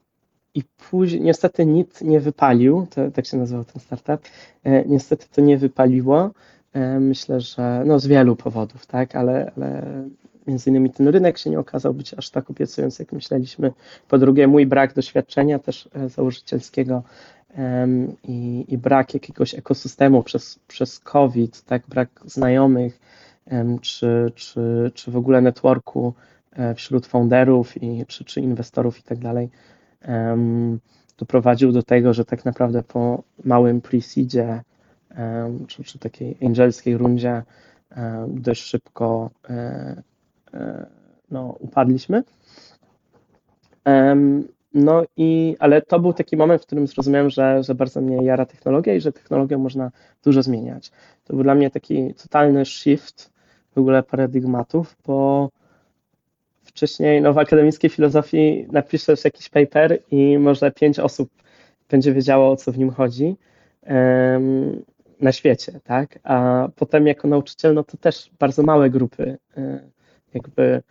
A: i później, niestety nic nie wypalił, to, tak się nazywał ten startup, e, niestety to nie wypaliło, e, myślę, że no z wielu powodów, tak, ale, ale między innymi ten rynek się nie okazał być aż tak obiecujący, jak myśleliśmy. Po drugie, mój brak doświadczenia też e, założycielskiego i, i brak jakiegoś ekosystemu przez, przez COVID, tak, brak znajomych, czy, czy, czy w ogóle networku wśród founderów i, czy, czy inwestorów i tak dalej, doprowadził do tego, że tak naprawdę po małym pre-seedzie czy, czy takiej angelskiej rundzie dość szybko e, e, no, upadliśmy. No i, ale to był taki moment, w którym zrozumiałem, że, że bardzo mnie jara technologia i że technologią można dużo zmieniać. To był dla mnie taki totalny shift w ogóle paradygmatów, bo wcześniej no, w akademickiej filozofii napiszesz jakiś paper i może pięć osób będzie wiedziało, o co w nim chodzi um, na świecie, tak? A potem jako nauczyciel, no to też bardzo małe grupy, y, jakby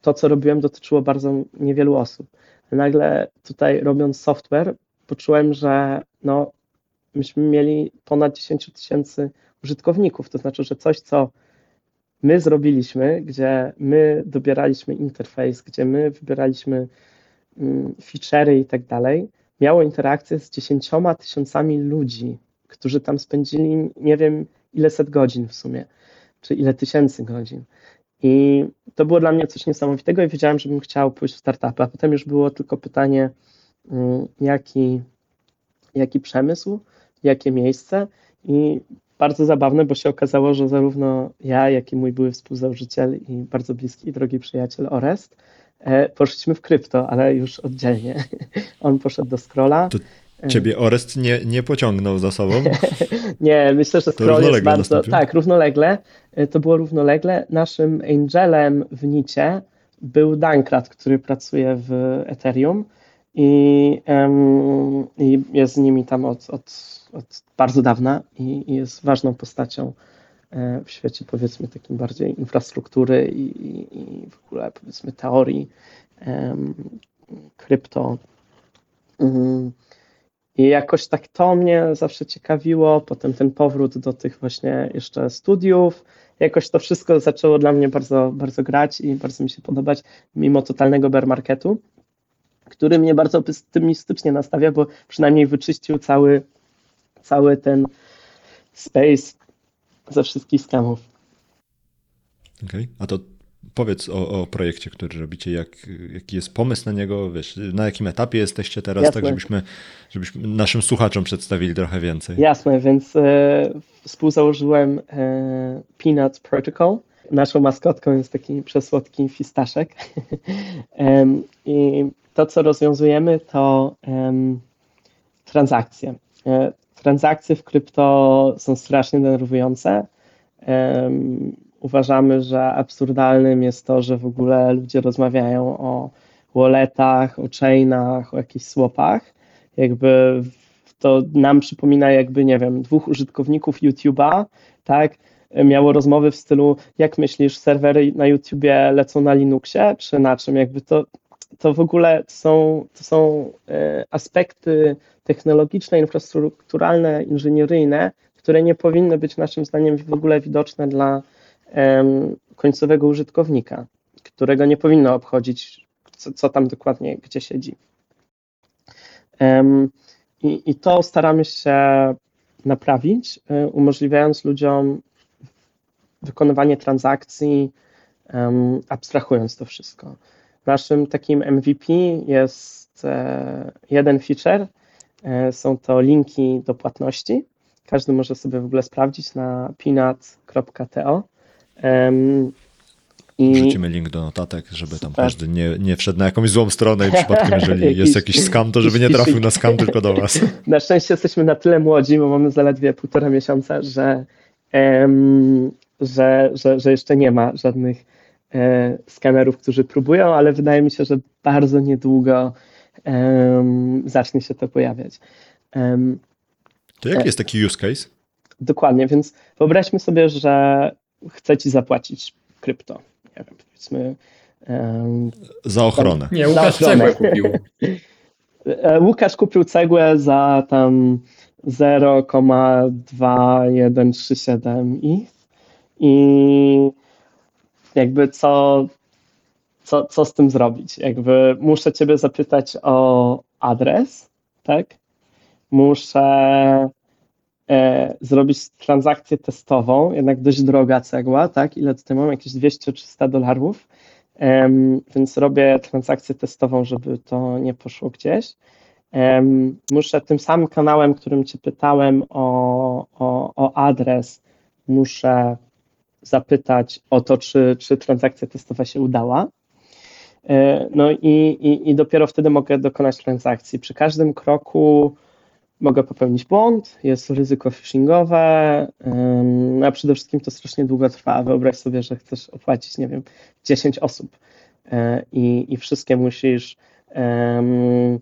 A: to, co robiłem, dotyczyło bardzo niewielu osób. Nagle tutaj robiąc software, poczułem, że no, myśmy mieli ponad 10 tysięcy użytkowników, to znaczy, że coś, co my zrobiliśmy, gdzie my dobieraliśmy interfejs, gdzie my wybieraliśmy mm, feature'y i tak dalej, miało interakcję z dziesięcioma tysiącami ludzi, którzy tam spędzili nie wiem ile set godzin w sumie, czy ile tysięcy godzin. I to było dla mnie coś niesamowitego i wiedziałem, że bym chciał pójść w startupy, a potem już było tylko pytanie, mm, jaki, jaki przemysł, jakie miejsce i bardzo zabawne, bo się okazało, że zarówno ja, jak i mój były współzałożyciel i bardzo bliski i drogi przyjaciel Orest e, poszliśmy w krypto, ale już oddzielnie. On poszedł do Scrolla. To
C: ciebie Orest nie, nie pociągnął za sobą?
A: nie, myślę, że Scroll jest bardzo... Nastąpił. Tak, równolegle. E, to było równolegle. Naszym angelem w Nicie był Dankrat, który pracuje w Ethereum i, um, i jest z nimi tam od, od od bardzo dawna i, jest ważną postacią e, w świecie powiedzmy takim bardziej infrastruktury i, i, i w ogóle powiedzmy teorii um, krypto. Um, I jakoś tak to mnie zawsze ciekawiło, potem ten powrót do tych właśnie jeszcze studiów, jakoś to wszystko zaczęło dla mnie bardzo, bardzo grać i bardzo mi się podobać, mimo totalnego bear marketu, który mnie bardzo optymistycznie nastawia, bo przynajmniej wyczyścił cały cały ten space ze wszystkich skamów.
C: Okej, okay. a to powiedz o, o, projekcie, który robicie, jak, jaki jest pomysł na niego, wiesz, na jakim etapie jesteście teraz, Jasne. tak żebyśmy, żebyśmy naszym słuchaczom przedstawili trochę więcej.
A: Jasne, więc e, współzałożyłem e, Peanut Protocol. Naszą maskotką jest taki przesłodki fistaszek. e, I to, co rozwiązujemy, to transakcje. Transakcje w krypto są strasznie denerwujące. Um, uważamy, że absurdalnym jest to, że w ogóle ludzie rozmawiają o walletach, o chainach, o jakichś swapach. Jakby to nam przypomina jakby, nie wiem, dwóch użytkowników YouTube'a, tak, miało rozmowy w stylu, jak myślisz, serwery na YouTubie lecą na Linuxie, czy na czym? Jakby to, to w ogóle są, to są e, aspekty technologiczne, infrastrukturalne, inżynieryjne, które nie powinny być naszym zdaniem w ogóle widoczne dla um, końcowego użytkownika, którego nie powinno obchodzić, co, co tam dokładnie, gdzie siedzi. Um, i, I to staramy się naprawić, um, umożliwiając ludziom wykonywanie transakcji, abstrahując to wszystko. Naszym takim MVP jest e, jeden feature, E, są to linki do płatności. Każdy może sobie w ogóle sprawdzić na peanut.to.
C: I... Wrzucimy link do notatek, żeby tam każdy nie, nie wszedł na jakąś złą stronę i przypadkiem, jeżeli jest jakiś skam, to żeby nie trafił na skam tylko do was.
A: Na szczęście jesteśmy na tyle młodzi, bo mamy zaledwie półtora miesiąca, że, em, że, że, że jeszcze nie ma żadnych e, skanerów, którzy próbują, ale wydaje mi się, że bardzo niedługo zacznie się to pojawiać.
C: To jaki jest taki use case?
A: Dokładnie, więc wyobraźmy sobie, że chce ci zapłacić krypto. Nie wiem, powiedzmy. Um,
C: za ochronę.
B: Nie, Łukasz cegłę kupił.
A: E, Łukasz kupił cegłę za tam 0,2137 i i jakby co, co, co z tym zrobić? Jakby muszę ciebie zapytać o adres, tak? Muszę e, zrobić transakcję testową, jednak dość droga cegła, tak? Ile tutaj mam? Jakieś 200-300 dolarów. Um, więc robię transakcję testową, żeby to nie poszło gdzieś. Um, muszę tym samym kanałem, którym Cię pytałem o, o, o adres, muszę zapytać o to, czy, czy transakcja testowa się udała. E, no i, i, i dopiero wtedy mogę dokonać transakcji. Przy każdym kroku mogę popełnić błąd, jest ryzyko phishingowe, no a przede wszystkim to strasznie długo trwa. Wyobraź sobie, że chcesz opłacić, nie wiem, 10 osób e, i, i wszystkie musisz um,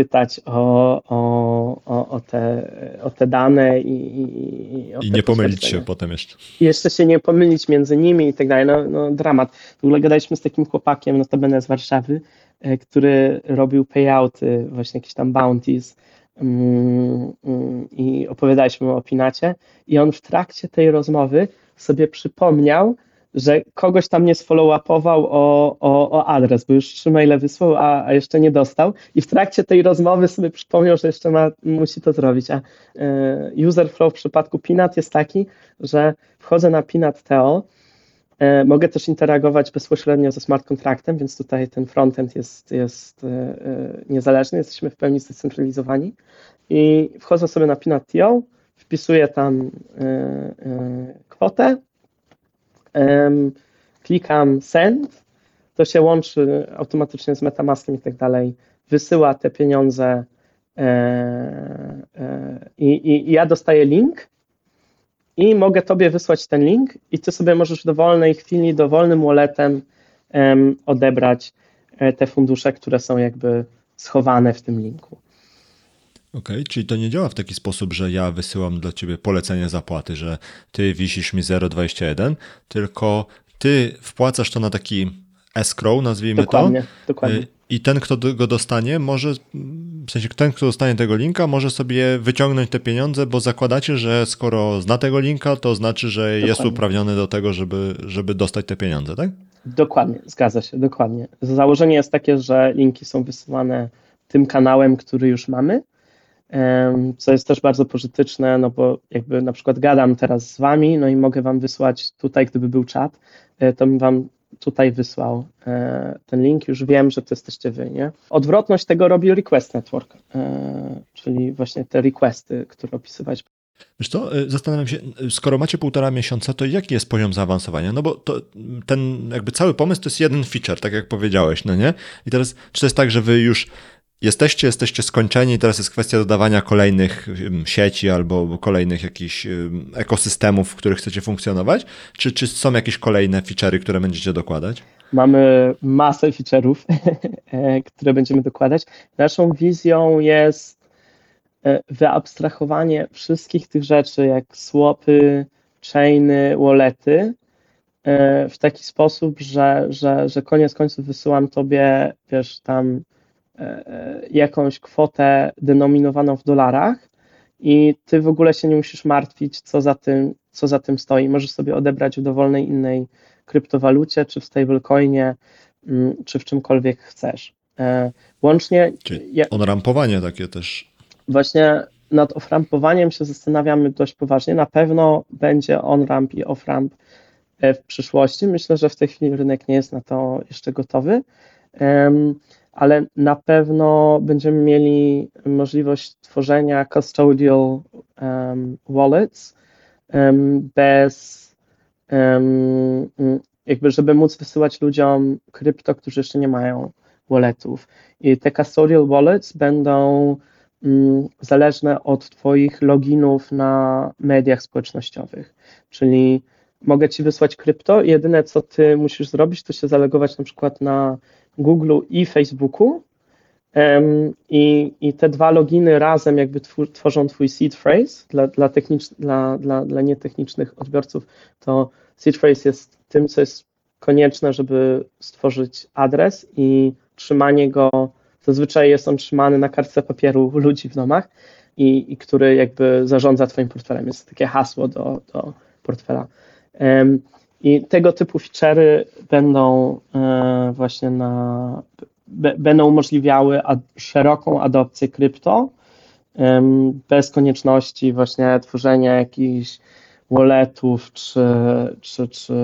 A: pytać o, o, o, te, o te dane i,
C: i, I nie pomylić się potem jeszcze.
A: I jeszcze się nie pomylić między nimi i tak dalej. No, no dramat. W ogóle gadaliśmy z takim chłopakiem, notabene z Warszawy, e, który robił payouty, właśnie jakieś tam bounties mm, mm, i opowiadaliśmy o Pinacie i on w trakcie tej rozmowy sobie przypomniał, że kogoś tam nie sfollow-upował o, o, o adres, bo już trzy maile wysłał, a, a jeszcze nie dostał. I w trakcie tej rozmowy sobie przypomniał, że jeszcze ma, musi to zrobić, a e, user flow w przypadku Pinat jest taki, że wchodzę na Pinat.to, e, mogę też interagować bezpośrednio ze smart kontraktem, więc tutaj ten frontend jest, jest e, niezależny, jesteśmy w pełni zdecentralizowani. I wchodzę sobie na Pinat.to, wpisuję tam kwotę, klikam send, to się łączy automatycznie z Metamaskiem i tak dalej, wysyła te pieniądze e, e, i, i, ja dostaję link i mogę tobie wysłać ten link i ty sobie możesz w dowolnej chwili, dowolnym walletem odebrać e, te fundusze, które są jakby schowane w tym linku.
C: Okej, okay, czyli to nie działa w taki sposób, że ja wysyłam dla ciebie polecenie zapłaty, że ty wisisz mi 0,21, tylko ty wpłacasz to na taki escrow, nazwijmy
A: dokładnie,
C: to.
A: Dokładnie.
C: I ten, kto go dostanie, może, w sensie ten, kto dostanie tego linka, może sobie wyciągnąć te pieniądze, bo zakładacie, że skoro zna tego linka, to znaczy, że dokładnie. jest uprawniony do tego, żeby, żeby dostać te pieniądze, tak?
A: Dokładnie, zgadza się, dokładnie. Założenie jest takie, że linki są wysyłane tym kanałem, który już mamy, co jest też bardzo pożyteczne, no bo jakby na przykład gadam teraz z wami, no i mogę wam wysłać tutaj, gdyby był czat, e, to bym wam tutaj wysłał e, ten link, już wiem, że to jesteście wy, nie? Odwrotność tego robi Request Network, e, czyli właśnie te requesty, które opisywać.
C: Wiesz co, zastanawiam się, skoro macie półtora miesiąca, to jaki jest poziom zaawansowania? No bo to, ten jakby cały pomysł to jest jeden feature, tak jak powiedziałeś, no nie? I teraz, czy to jest tak, że wy już jesteście, jesteście skończeni, teraz jest kwestia dodawania kolejnych sieci albo kolejnych jakichś ekosystemów, w których chcecie funkcjonować? Czy, czy są jakieś kolejne feature'y, które będziecie dokładać?
A: Mamy masę feature'ów, e, które będziemy dokładać. Naszą wizją jest e, wyabstrahowanie wszystkich tych rzeczy, jak swapy, chainy, wallety, e, w taki sposób, że, że, że koniec końców wysyłam tobie, wiesz, tam jakąś kwotę denominowaną w dolarach i ty w ogóle się nie musisz martwić, co za tym, co za tym stoi. Możesz sobie odebrać w dowolnej innej kryptowalucie, czy w stablecoinie, mm, czy w czymkolwiek chcesz. E, łącznie.
C: Czyli onrampowanie takie też.
A: Właśnie nad offrampowaniem się zastanawiamy dość poważnie. Na pewno będzie on-ramp i off-ramp w przyszłości. Myślę, że w tej chwili rynek nie jest na to jeszcze gotowy ale na pewno będziemy mieli możliwość tworzenia custodial um, wallets um, bez um, jakby żeby móc wysyłać ludziom krypto, którzy jeszcze nie mają walletów. I te custodial wallets będą mm, zależne od Twoich loginów na mediach społecznościowych. Czyli mogę Ci wysłać krypto jedyne co Ty musisz zrobić, to się zalogować na przykład na Google i Facebooku i, I te dwa loginy razem jakby tworzą twój seed phrase dla, dla, technicz, dla, dla, dla nietechnicznych odbiorców, to seed phrase jest tym, co jest konieczne, żeby stworzyć adres i trzymanie go, zazwyczaj jest on trzymany na kartce papieru ludzi w domach i, i który jakby zarządza twoim portfelem. Jest takie hasło do, do portfela. I tego typu feature'y będą e, właśnie na będą umożliwiały szeroką adopcję krypto bez konieczności właśnie tworzenia jakichś walletów czy, czy, czy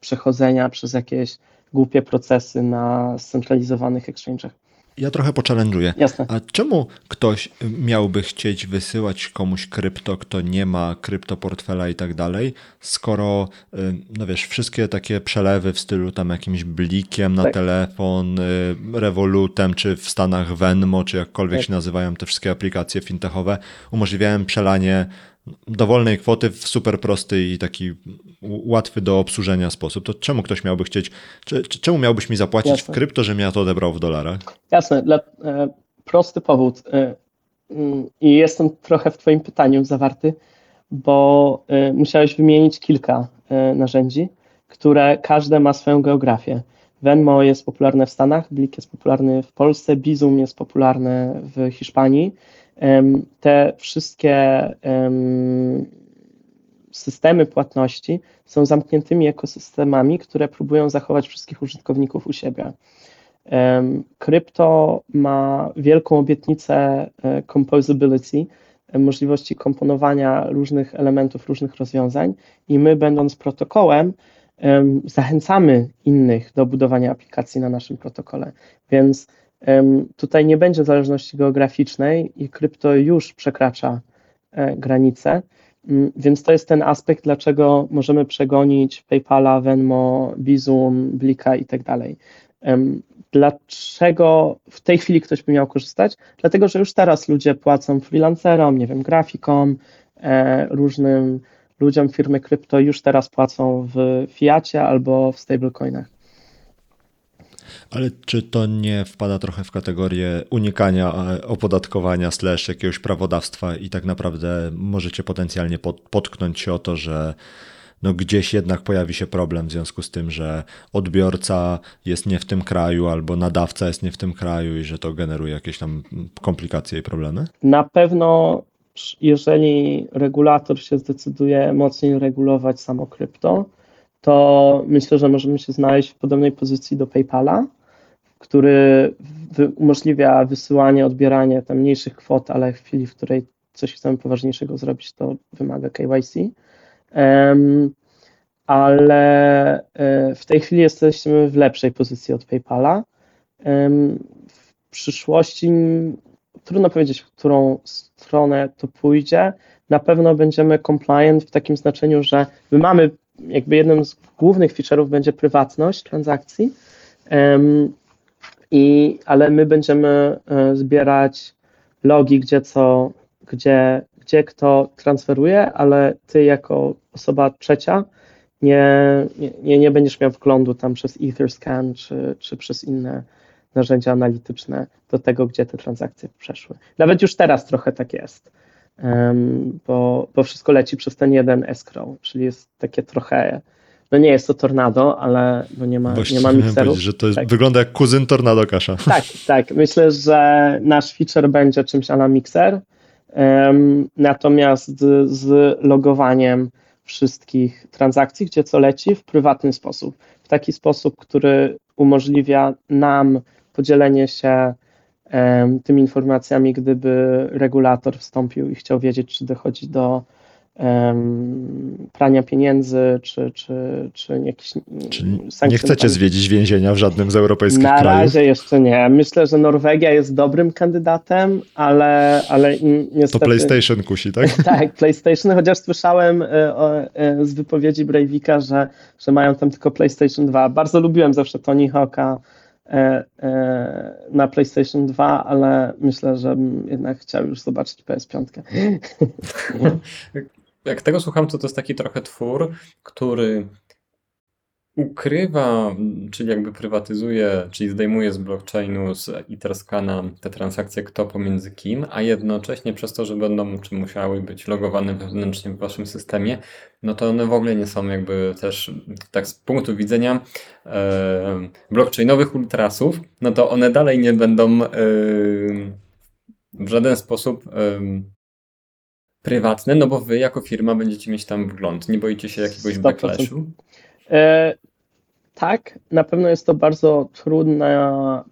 A: przechodzenia przez jakieś głupie procesy na scentralizowanych exchange'ach.
C: Ja trochę pochallenge'uję.
A: Jasne.
C: A czemu ktoś miałby chcieć wysyłać komuś krypto, kto nie ma kryptoportfela i tak dalej, skoro, y, no wiesz, wszystkie takie przelewy w stylu tam jakimś blikiem na tak. telefon, y, Revolutem, czy w Stanach Venmo, czy jakkolwiek tak. się nazywają te wszystkie aplikacje fintechowe, umożliwiają przelanie dowolnej kwoty w super prosty i taki łatwy do obsłużenia sposób, to czemu ktoś miałby chcieć, czemu miałbyś mi zapłacić Jasne. w krypto, że ja to odebrał w dolarach?
A: Jasne, dla, e, prosty powód e, mm, i jestem trochę w twoim pytaniu zawarty, bo e, musiałeś wymienić kilka e, narzędzi, które każde ma swoją geografię. Venmo jest popularne w Stanach, Blik jest popularny w Polsce, Bizum jest popularny w Hiszpanii, te wszystkie systemy płatności są zamkniętymi ekosystemami, które próbują zachować wszystkich użytkowników u siebie. Krypto ma wielką obietnicę e, composability, e, możliwości komponowania różnych elementów, różnych rozwiązań, i my, będąc protokołem, zachęcamy innych do budowania aplikacji na naszym protokole. Więc Tutaj nie będzie zależności geograficznej i krypto już przekracza e, granice, mm, więc to jest ten aspekt, dlaczego możemy przegonić PayPala, Venmo, Bizum, Blika i tak dalej. Dlaczego w tej chwili ktoś by miał korzystać? Dlatego, że już teraz ludzie płacą freelancerom, nie wiem, grafikom, e, różnym ludziom firmy krypto już teraz płacą w fiacie albo w stablecoinach.
C: Ale czy to nie wpada trochę w kategorię unikania e, opodatkowania slash jakiegoś prawodawstwa i tak naprawdę możecie potencjalnie pod, potknąć się o to, że no gdzieś jednak pojawi się problem w związku z tym, że odbiorca jest nie w tym kraju albo nadawca jest nie w tym kraju i że to generuje jakieś tam komplikacje i problemy?
A: Na pewno jeżeli regulator się zdecyduje mocniej regulować samo krypto, to myślę, że możemy się znaleźć w podobnej pozycji do PayPala, który umożliwia wysyłanie, odbieranie tam mniejszych kwot, ale w chwili, w której coś chcemy poważniejszego zrobić, to wymaga KYC. Um, ale e, w tej chwili jesteśmy w lepszej pozycji od PayPala. Um, w przyszłości trudno powiedzieć, w którą stronę to pójdzie. Na pewno będziemy compliant w takim znaczeniu, że my mamy jakby jednym z głównych feature'ów będzie prywatność transakcji, i, ale my będziemy e, zbierać logi, gdzie co, gdzie, gdzie kto transferuje, ale ty jako osoba trzecia nie, nie, nie będziesz miał wglądu tam przez Etherscan czy, czy przez inne narzędzia analityczne do tego, gdzie te transakcje przeszły. Nawet już teraz trochę tak jest, bo, bo wszystko leci przez ten jeden escrow, czyli jest takie trochę no nie jest to tornado, ale no nie ma, nie ma mikserów.
C: że to jest, tak. wygląda jak kuzyn tornado kasza.
A: Tak, tak. Myślę, że nasz feature będzie czymś ala mikser, um, natomiast z, z logowaniem wszystkich transakcji, gdzie co leci w prywatny sposób. W taki sposób, który umożliwia nam podzielenie się tymi informacjami, gdyby regulator wstąpił i chciał wiedzieć, czy dochodzi do prania pieniędzy, czy, czy, czy
C: Czyli
A: sankcje
C: nie chcecie zwiedzić więzienia w żadnym z europejskich
A: Na
C: krajów?
A: razie jeszcze nie. Myślę, że Norwegia jest dobrym kandydatem, ale, ale ni-
C: To
A: niestety...
C: PlayStation kusi, tak?
A: Tak, PlayStation, chociaż słyszałem e, e, z wypowiedzi Breivika, że, że mają tam tylko PlayStation 2. Bardzo lubiłem zawsze Tony Hawka e, na PlayStation 2, ale myślę, że jednak chciał już zobaczyć PS5.
B: Jak tego słucham, to to jest taki trochę twór, który ukrywa, czyli jakby prywatyzuje, czyli zdejmuje z blockchainu, z Etherscana te transakcje kto pomiędzy kim, a jednocześnie przez to, że będą czy musiały być logowane wewnętrznie w waszym systemie, no to one w ogóle nie są jakby też tak z punktu widzenia e, blockchainowych ultrasów, no to one dalej nie będą e, w żaden sposób e, prywatne, no bo wy jako firma będziecie mieć tam wgląd. Nie boicie się jakiegoś
A: 100%.
B: backlashu?
A: E, tak, na pewno jest to bardzo trudna,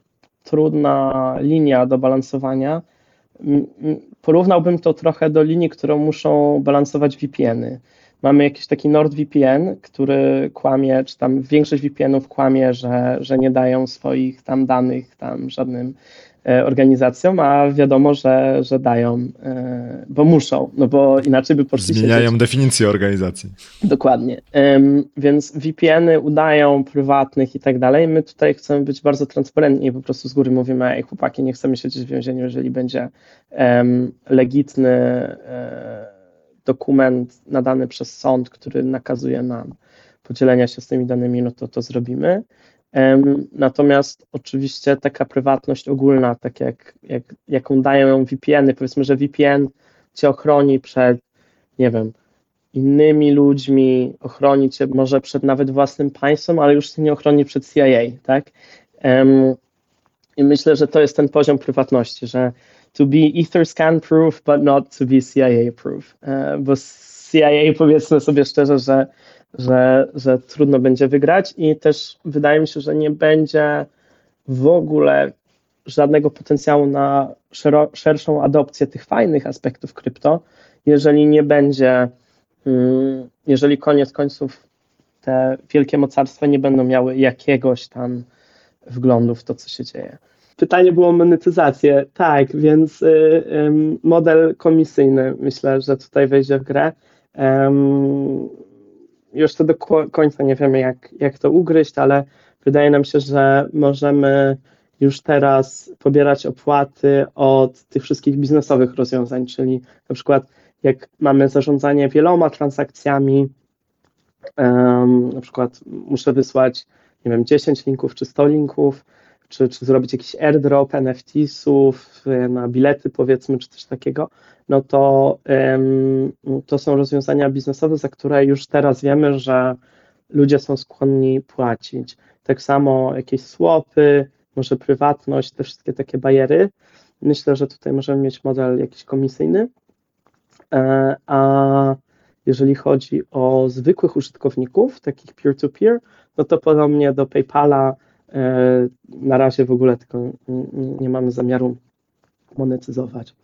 A: trudna linia do balansowania. Porównałbym to trochę do linii, którą muszą balansować VPN-y. Mamy jakiś taki NordVPN, który kłamie, czy tam większość VPN-ów kłamie, że, że nie dają swoich tam danych tam żadnym organizacjom, a wiadomo, że, że dają, e, bo muszą, no bo inaczej by poszli siedzieć
C: Zmieniają definicję organizacji.
A: Dokładnie. Więc VPN-y udają prywatnych i tak dalej. My tutaj chcemy być bardzo transparentni i po prostu z góry mówimy, ej chłopaki, nie chcemy siedzieć w więzieniu, jeżeli będzie em, legitny e, dokument nadany przez sąd, który nakazuje nam podzielenia się z tymi danymi, no to to zrobimy. Natomiast oczywiście taka prywatność ogólna, tak jak, jak, jaką dają VPN-y, powiedzmy, że VPN cię ochroni przed, nie wiem, innymi ludźmi, ochroni cię może przed nawet własnym państwem, ale już cię nie ochroni przed CIA, tak? I myślę, że to jest ten poziom prywatności, że to be Etherscan proof, but not to be CIA proof. E, Bo CIA powiedzmy sobie szczerze, że, że, że trudno będzie wygrać i też wydaje mi się, że nie będzie w ogóle żadnego potencjału na szerszą adopcję tych fajnych aspektów krypto, jeżeli nie będzie Mm, jeżeli koniec końców te wielkie mocarstwa nie będą miały jakiegoś tam wglądu w to, co się dzieje. Pytanie było o monetyzację. Tak, więc y, model komisyjny myślę, że tutaj wejdzie w grę. Ym, jeszcze do ko- końca nie wiemy, jak, jak to ugryźć, ale wydaje nam się, że możemy już teraz pobierać opłaty od tych wszystkich biznesowych rozwiązań, czyli na przykład jak mamy zarządzanie wieloma transakcjami, em, na przykład muszę wysłać, nie wiem, 10 linków czy 100 linków, czy, czy zrobić jakiś airdrop NFT-sów e, na bilety, powiedzmy, czy coś takiego, no to to są rozwiązania biznesowe, za które już teraz wiemy, że ludzie są skłonni płacić. Tak samo jakieś swapy, może prywatność, te wszystkie takie bariery. Myślę, że tutaj możemy mieć model jakiś komisyjny. E, A jeżeli chodzi o zwykłych użytkowników, takich peer-to-peer, no to podobnie do PayPala na razie w ogóle tylko nie, nie mamy zamiaru monetyzować.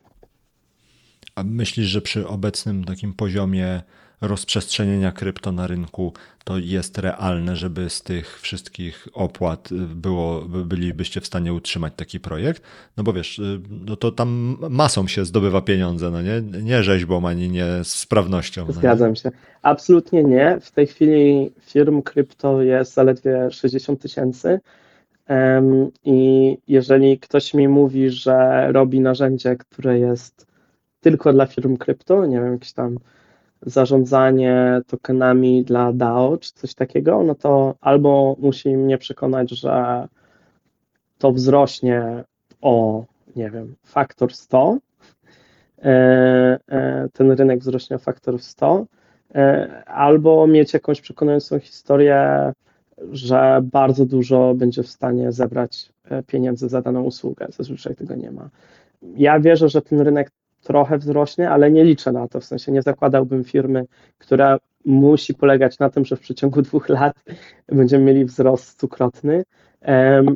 C: A myślisz, że przy obecnym takim poziomie rozprzestrzenienia krypto na rynku to jest realne, żeby z tych wszystkich opłat było, by- bylibyście w stanie utrzymać taki projekt? No bo wiesz, y, no to tam masą się zdobywa pieniądze, no nie? Nie rzeźbą ani nie sprawnością. no?
A: Zgadzam się. Absolutnie nie. W tej chwili firm krypto jest zaledwie 60 tysięcy. I jeżeli ktoś mi mówi, że robi narzędzie, które jest tylko dla firm krypto, nie wiem, jakieś tam zarządzanie tokenami dla DAO czy coś takiego, no to albo musi mnie przekonać, że to wzrośnie o, nie wiem, faktor 100, e, e, ten rynek wzrośnie o faktor 100, e, albo mieć jakąś przekonującą historię, że bardzo dużo będzie w stanie zebrać pieniędzy za daną usługę. Zazwyczaj tego nie ma. Ja wierzę, że ten rynek trochę wzrośnie, ale nie liczę na to. W sensie nie zakładałbym firmy, która musi polegać na tym, że w przeciągu dwóch lat będziemy mieli wzrost stukrotny.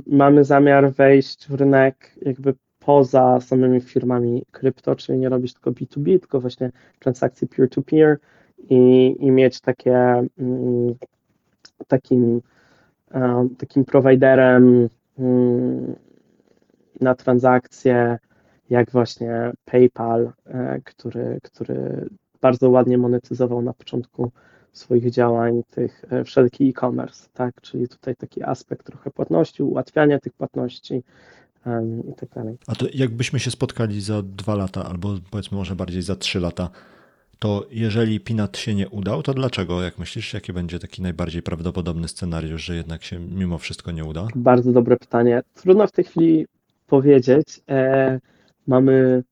A: Mamy zamiar wejść w rynek jakby poza samymi firmami krypto, czyli nie robić tylko B2B, tylko właśnie transakcji peer-to-peer i, i mieć takie mm, takim, takim prowajderem mm, na transakcje, jak właśnie PayPal, e, który, który bardzo ładnie monetyzował na początku swoich działań tych e, wszelki e-commerce, tak? Czyli tutaj taki aspekt trochę płatności, ułatwiania tych płatności um, i tak dalej.
C: A to jakbyśmy się spotkali za dwa lata, albo powiedzmy może bardziej za trzy lata, to jeżeli Pinat się nie udał, to dlaczego? Jak myślisz, jaki będzie taki najbardziej prawdopodobny scenariusz, że jednak się mimo wszystko nie uda?
A: Bardzo dobre pytanie. Trudno w tej chwili powiedzieć. E, mamy,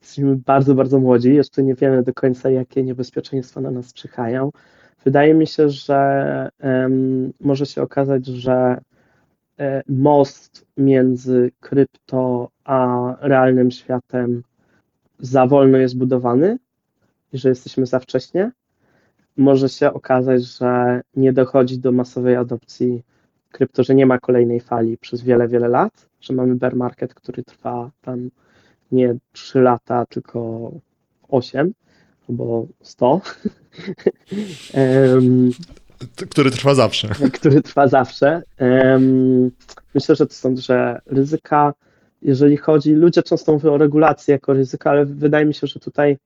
A: jesteśmy bardzo, bardzo młodzi, jeszcze nie wiemy do końca, jakie niebezpieczeństwa na nas czyhają. Wydaje mi się, że może się okazać, że e, most między krypto a realnym światem za wolno jest budowany i że jesteśmy za wcześnie. Może się okazać, że nie dochodzi do masowej adopcji krypto, że nie ma kolejnej fali przez wiele, wiele lat, że mamy bear market, który trwa tam nie 3 lata, tylko 8 albo 100.
C: um, który trwa zawsze.
A: Który trwa zawsze. Um, myślę, że to są duże ryzyka. Jeżeli chodzi, ludzie często mówią o regulacji jako ryzyka, ale wydaje mi się, że tutaj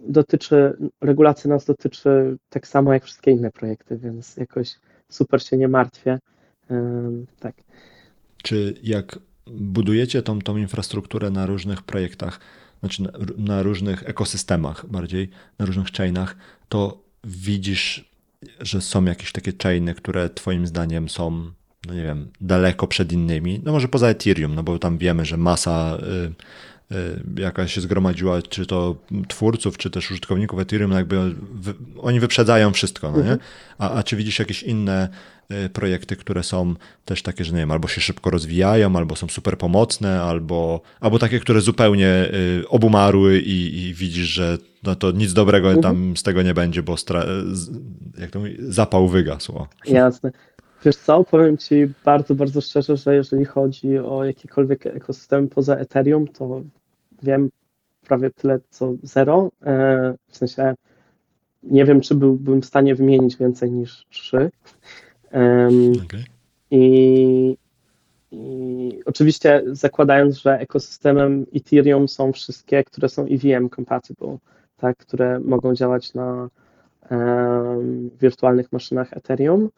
A: dotyczy, regulacja nas dotyczy tak samo jak wszystkie inne projekty, więc jakoś super się nie martwię. Um, tak.
C: Czy jak budujecie tą, tą infrastrukturę na różnych projektach, znaczy na, na różnych ekosystemach bardziej, na różnych chainach, to widzisz, że są jakieś takie chainy, które twoim zdaniem są, no nie wiem, daleko przed innymi, no może poza Ethereum, no bo tam wiemy, że masa y, y, jakaś się zgromadziła, czy to twórców, czy też użytkowników Ethereum, no jakby wy, oni wyprzedzają wszystko, no nie? Mhm. A, a czy widzisz jakieś inne projekty, które są też takie, że nie wiem, albo się szybko rozwijają, albo są super pomocne, albo, albo takie, które zupełnie y, obumarły i, i widzisz, że no to nic dobrego mhm. tam z tego nie będzie, bo stra- jak to mówi, zapał wygasł.
A: Jasne. Wiesz co, powiem Ci bardzo, bardzo szczerze, że jeżeli chodzi o jakiekolwiek ekosystemy poza Ethereum, to wiem prawie tyle co zero. E, w sensie nie wiem, czy byłbym w stanie wymienić więcej niż trzy. Okay. I, I oczywiście zakładając, że ekosystemem Ethereum są wszystkie, które są EVM compatible, tak, które mogą działać na um, wirtualnych maszynach Ethereum,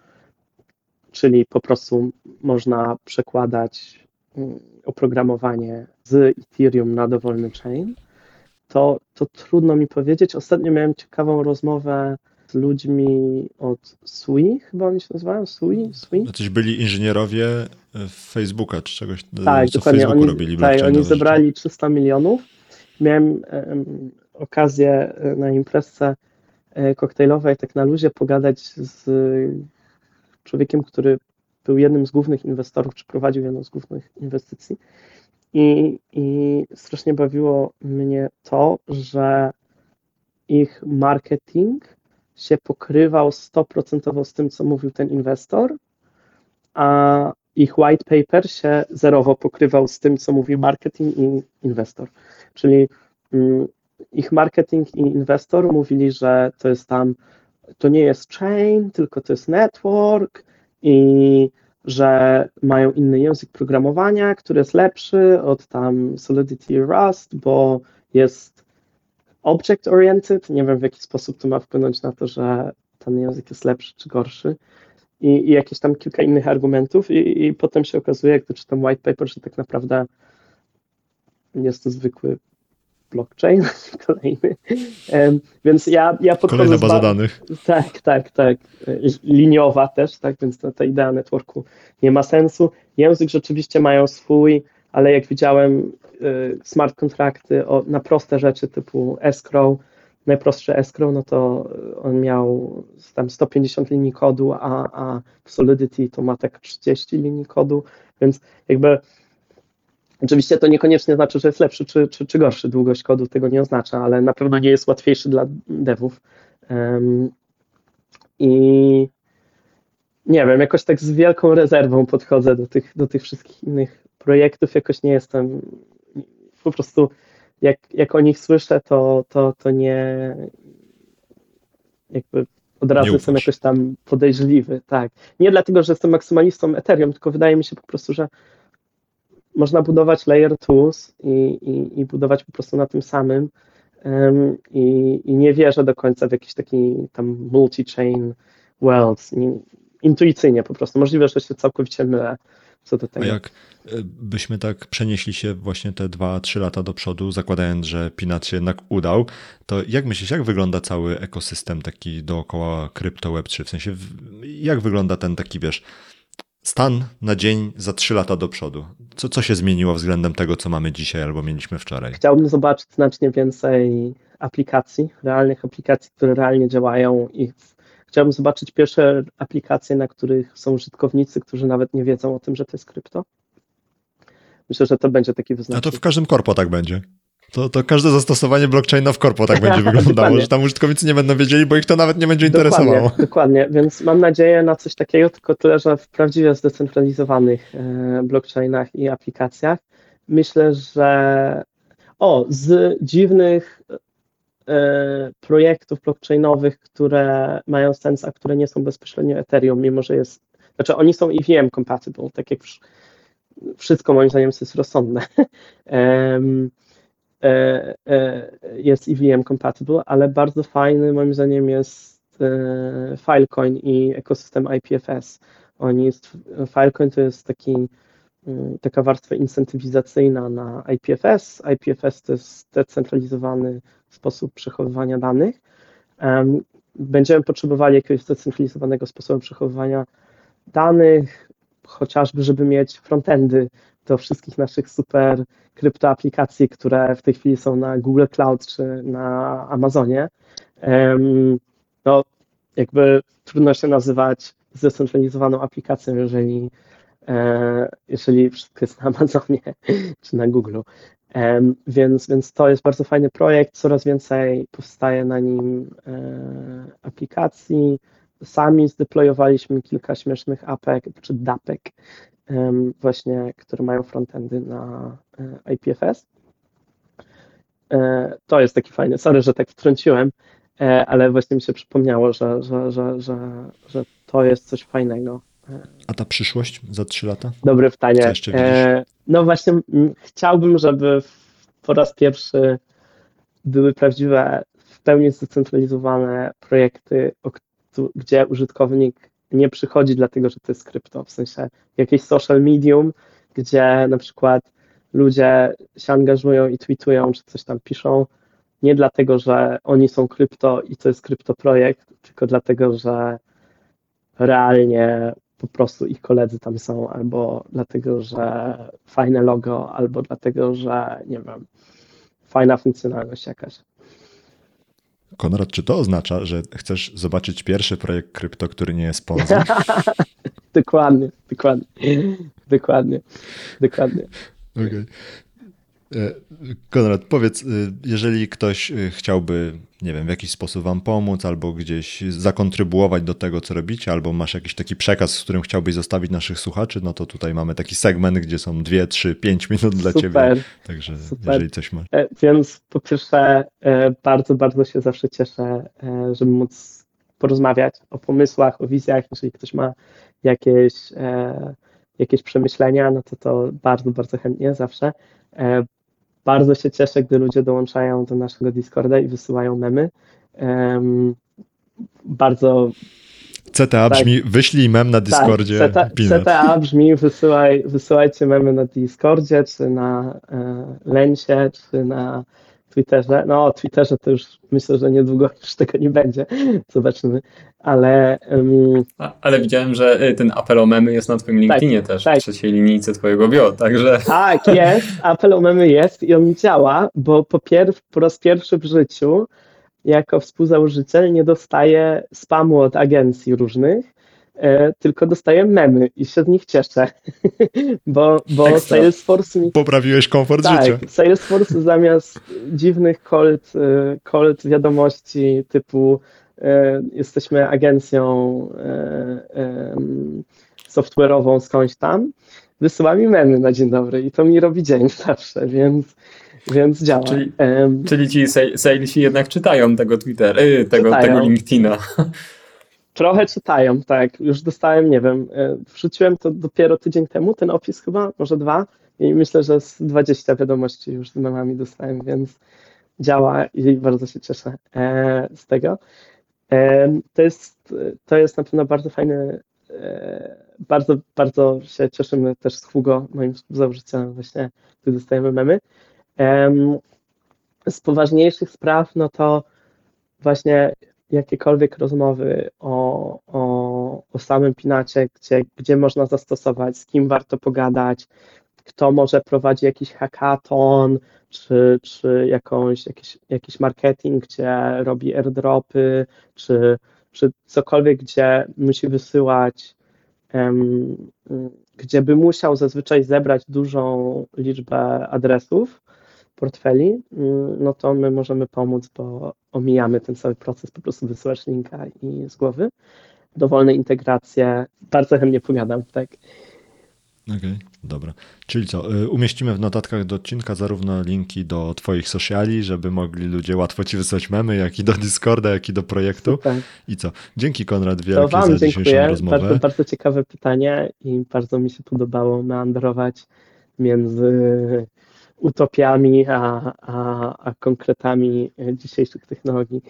A: czyli po prostu można przekładać um, oprogramowanie z Ethereum na dowolny chain, to, to trudno mi powiedzieć. Ostatnio miałem ciekawą rozmowę ludźmi od SUI, chyba oni się nazywają? SUI? SUI?
C: Jacyś byli inżynierowie Facebooka czy czegoś,
A: tak, co dokładnie. oni, robili. Tak, oni zebrali 300 milionów. Miałem um, okazję e, na imprezce e, koktajlowej, tak na luzie, pogadać z człowiekiem, który był jednym z głównych inwestorów, czy prowadził jedną z głównych inwestycji. I, I strasznie bawiło mnie to, że ich marketing się pokrywał 100% z tym, co mówił ten inwestor, a ich white paper się zerowo pokrywał z tym, co mówił marketing i inwestor. Czyli mm, ich marketing i inwestor mówili, że to jest tam, to nie jest chain, tylko to jest network i że mają inny język programowania, który jest lepszy od tam Solidity Rust, bo jest object-oriented. Nie wiem, w jaki sposób to ma wpłynąć na to, że ten język jest lepszy czy gorszy. I, i jakieś tam kilka innych argumentów, i, i potem się okazuje, gdy czytam white paper, że tak naprawdę jest to zwykły blockchain kolejny. Um, więc ja, ja podchodzę.
C: Kolejna baza danych.
A: Tak, tak, tak. Liniowa też, tak, więc ta, ta idea networku nie ma sensu. Język rzeczywiście mają swój, ale jak widziałem y, smart kontrakty na proste rzeczy typu escrow, najprostszy escrow, no to on miał tam 150 linii kodu, a, a w Solidity to ma tak 30 linii kodu, więc jakby oczywiście to niekoniecznie znaczy, że jest lepszy czy, czy, czy gorszy, długość kodu tego nie oznacza, ale na pewno nie jest łatwiejszy dla devów. Um, I nie wiem, jakoś tak z wielką rezerwą podchodzę do tych, do tych wszystkich innych projektów jakoś nie jestem po prostu jak, jak o nich słyszę, to, to, to nie jakby od razu jestem jakoś tam podejrzliwy, tak. Nie dlatego, że jestem maksymalistą Ethereum, tylko wydaje mi się po prostu, że można budować layer tools i, i, i budować po prostu na tym samym um, i, i, nie wierzę do końca w jakiś taki tam multi-chain world. Intuicyjnie po prostu. Możliwe, że się całkowicie mylę co do tego.
C: A jak e, byśmy tak przenieśli się właśnie te 2-3 lata do przodu, zakładając, że Pinat się jednak udał, to jak myślisz, jak wygląda cały ekosystem taki dookoła krypto Web3? W sensie, jak wygląda ten taki, wiesz, stan na dzień za 3 lata do przodu? Co, co się zmieniło względem tego, co mamy dzisiaj albo mieliśmy wczoraj?
A: Chciałbym zobaczyć znacznie więcej aplikacji, realnych aplikacji, które realnie działają i Chciałbym zobaczyć pierwsze aplikacje, na których są użytkownicy, którzy nawet nie wiedzą o tym, że to jest krypto. Myślę, że to będzie taki wyznacznik.
C: A to w każdym korpo tak będzie. To, to każde zastosowanie blockchaina w korpo tak będzie wyglądało, że tam użytkownicy nie będą wiedzieli, bo ich to nawet nie będzie interesowało.
A: Dokładnie, dokładnie. więc mam nadzieję na coś takiego, tylko tyle, że w prawdziwie zdecentralizowanych e, blockchainach i aplikacjach. Myślę, że o, z dziwnych projektów blockchainowych, które mają sens, a które nie są bezpośrednio Ethereum, mimo że jest, znaczy oni są EVM compatible, tak jak wszystko moim zdaniem jest rozsądne. E, e, jest EVM compatible, ale bardzo fajny moim zdaniem jest Filecoin i ekosystem IPFS. Oni jest, Filecoin to jest taki taka warstwa incentywizacyjna na IPFS. IPFS to jest zdecentralizowany sposób przechowywania danych. Będziemy potrzebowali jakiegoś zdecentralizowanego sposobu przechowywania danych, chociażby, żeby mieć frontendy do wszystkich naszych super kryptoaplikacji, które w tej chwili są na Google Cloud czy na Amazonie. No, jakby trudno się nazywać zdecentralizowaną aplikacją, jeżeli, e, jeżeli wszystko jest na Amazonie czy na Google. Więc, więc to jest bardzo fajny projekt, coraz więcej powstaje na nim e, aplikacji. Sami zdeployowaliśmy kilka śmiesznych apek, czy dapek, właśnie, które mają frontendy na e, IPFS. E, to jest taki fajny, sorry, że tak wtrąciłem, ale właśnie mi się przypomniało, że, że, że, że, że to jest coś fajnego.
C: A ta przyszłość za trzy lata?
A: Dobre pytanie. E, no właśnie, chciałbym, żeby po raz pierwszy były prawdziwe, w pełni zdecentralizowane projekty, gdzie użytkownik nie przychodzi dlatego, że to jest krypto, w sensie jakieś social medium, gdzie na przykład ludzie się angażują i tweetują, czy coś tam piszą, nie dlatego, że oni są krypto i to jest kryptoprojekt, tylko dlatego, że realnie po prostu ich koledzy tam są, albo dlatego, że fajne logo, albo dlatego, że nie wiem, fajna funkcjonalność jakaś.
C: Konrad, czy to oznacza, że chcesz zobaczyć pierwszy projekt krypto, który nie jest sponsor?
A: dokładnie, dokładnie, dokładnie, dokładnie.
C: Okay. E, Konrad, powiedz, e, jeżeli ktoś e, chciałby, nie wiem, w jakiś sposób Wam pomóc, albo gdzieś zakontrybuować do tego, co robicie, albo masz jakiś taki przekaz, z którym chciałbyś zostawić naszych słuchaczy, no to tutaj mamy taki segment, gdzie są dwie, trzy, pięć minut dla Super. Ciebie. Także Super. jeżeli coś masz.
A: Więc po pierwsze, bardzo, bardzo się zawsze cieszę, żeby móc porozmawiać o pomysłach, o wizjach. Jeżeli ktoś ma jakieś, jakieś przemyślenia, no to to bardzo, bardzo chętnie zawsze. Bardzo się cieszę, gdy ludzie dołączają do naszego Discorda i wysyłają memy. Um, bardzo.
C: CTA tak, brzmi, wyślij mem na Discordzie.
A: Tak, CTA, CTA brzmi, wysyłaj, wysyłajcie memy na Discordzie, czy na e, Lensie, czy na Twitterze. No, o Twitterze to już myślę, że niedługo już tego nie będzie. Zobaczymy. Ale. Um...
B: A, ale widziałem, że y, ten apel o memy jest na Twoim tak, LinkedInie tak, też, tak. w trzeciej linijce Twojego bio, także.
A: Tak, jest. Apel o memy jest i on działa, bo po, pier- po raz pierwszy w życiu, jako współzałożyciel, nie dostaję spamu od agencji różnych tylko dostaję memy i się z nich cieszę, bo, bo Salesforce mi...
C: Poprawiłeś komfort
A: tak,
C: życia.
A: Salesforce zamiast dziwnych cold, e, cold wiadomości typu e, jesteśmy agencją software'ową skądś tam, wysyła mi memy na dzień dobry i to mi robi dzień zawsze, więc więc działa.
B: Czyli-
A: Em,
B: Czyli ci salesi jednak czytają tego Twittera, y, tego,
A: Czytają.
B: tego LinkedIna.
A: Trochę czytają, tak. Już dostałem, nie wiem, e, wrzuciłem to dopiero tydzień temu, ten opis chyba, może dwa. I myślę, że z 20 wiadomości już z memami dostałem, więc działa i bardzo się cieszę e, z tego. E, to, jest, to jest na pewno bardzo fajny, bardzo, bardzo się cieszymy też z Hugo, moim współzałożycielem właśnie, gdy dostajemy memy. Em, z poważniejszych spraw, no to właśnie jakiekolwiek rozmowy o, o, o samym Pinacie, gdzie, gdzie można zastosować, z kim warto pogadać, kto może prowadzi jakiś hackathon, czy, czy jakąś, jakiś, jakiś marketing, gdzie robi airdropy, czy, czy cokolwiek, gdzie musi wysyłać, em, gdzie by musiał zazwyczaj zebrać dużą liczbę adresów, portfeli, mm, no to my możemy pomóc, bo omijamy ten cały proces, po prostu wysyłasz linka i z głowy. Dowolne integracje, bardzo chętnie pogadam, tak.
C: Okej, dobra. Czyli co, y, umieścimy w notatkach do odcinka zarówno linki do twoich sociali, żeby mogli ludzie łatwo ci wysłać memy, jak i do Discorda, jak i do projektu.
A: Super.
C: I co? Dzięki Konrad
A: To
C: wielkie
A: Wam
C: za dzisiejszą
A: dziękuję.
C: rozmowę.
A: Bardzo, bardzo ciekawe pytanie i bardzo mi się podobało meandrować między utopiami a, a, a konkretami dzisiejszych technologii.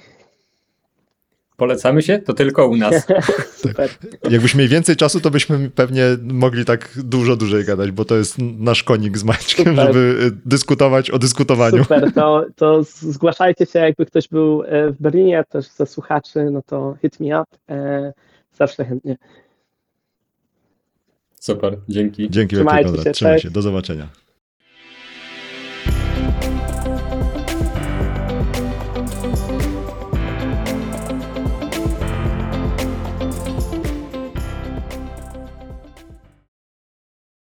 B: Polecamy się? To tylko u nas.
A: Super.
C: Jakbyśmy mieli więcej czasu, to byśmy pewnie mogli tak dużo dłużej gadać, bo to jest nasz konik z Maćkiem,
A: Super.
C: żeby y, dyskutować o dyskutowaniu.
A: Super, to, to zgłaszajcie się, jakby ktoś był e, w Berlinie, też ze słuchaczy, no to hit me up. E, Zawsze chętnie.
B: Super, dzięki.
C: Dzięki wielkie
A: Trzymajcie
C: Konrad.
A: się,
C: Trzymaj się. Do zobaczenia.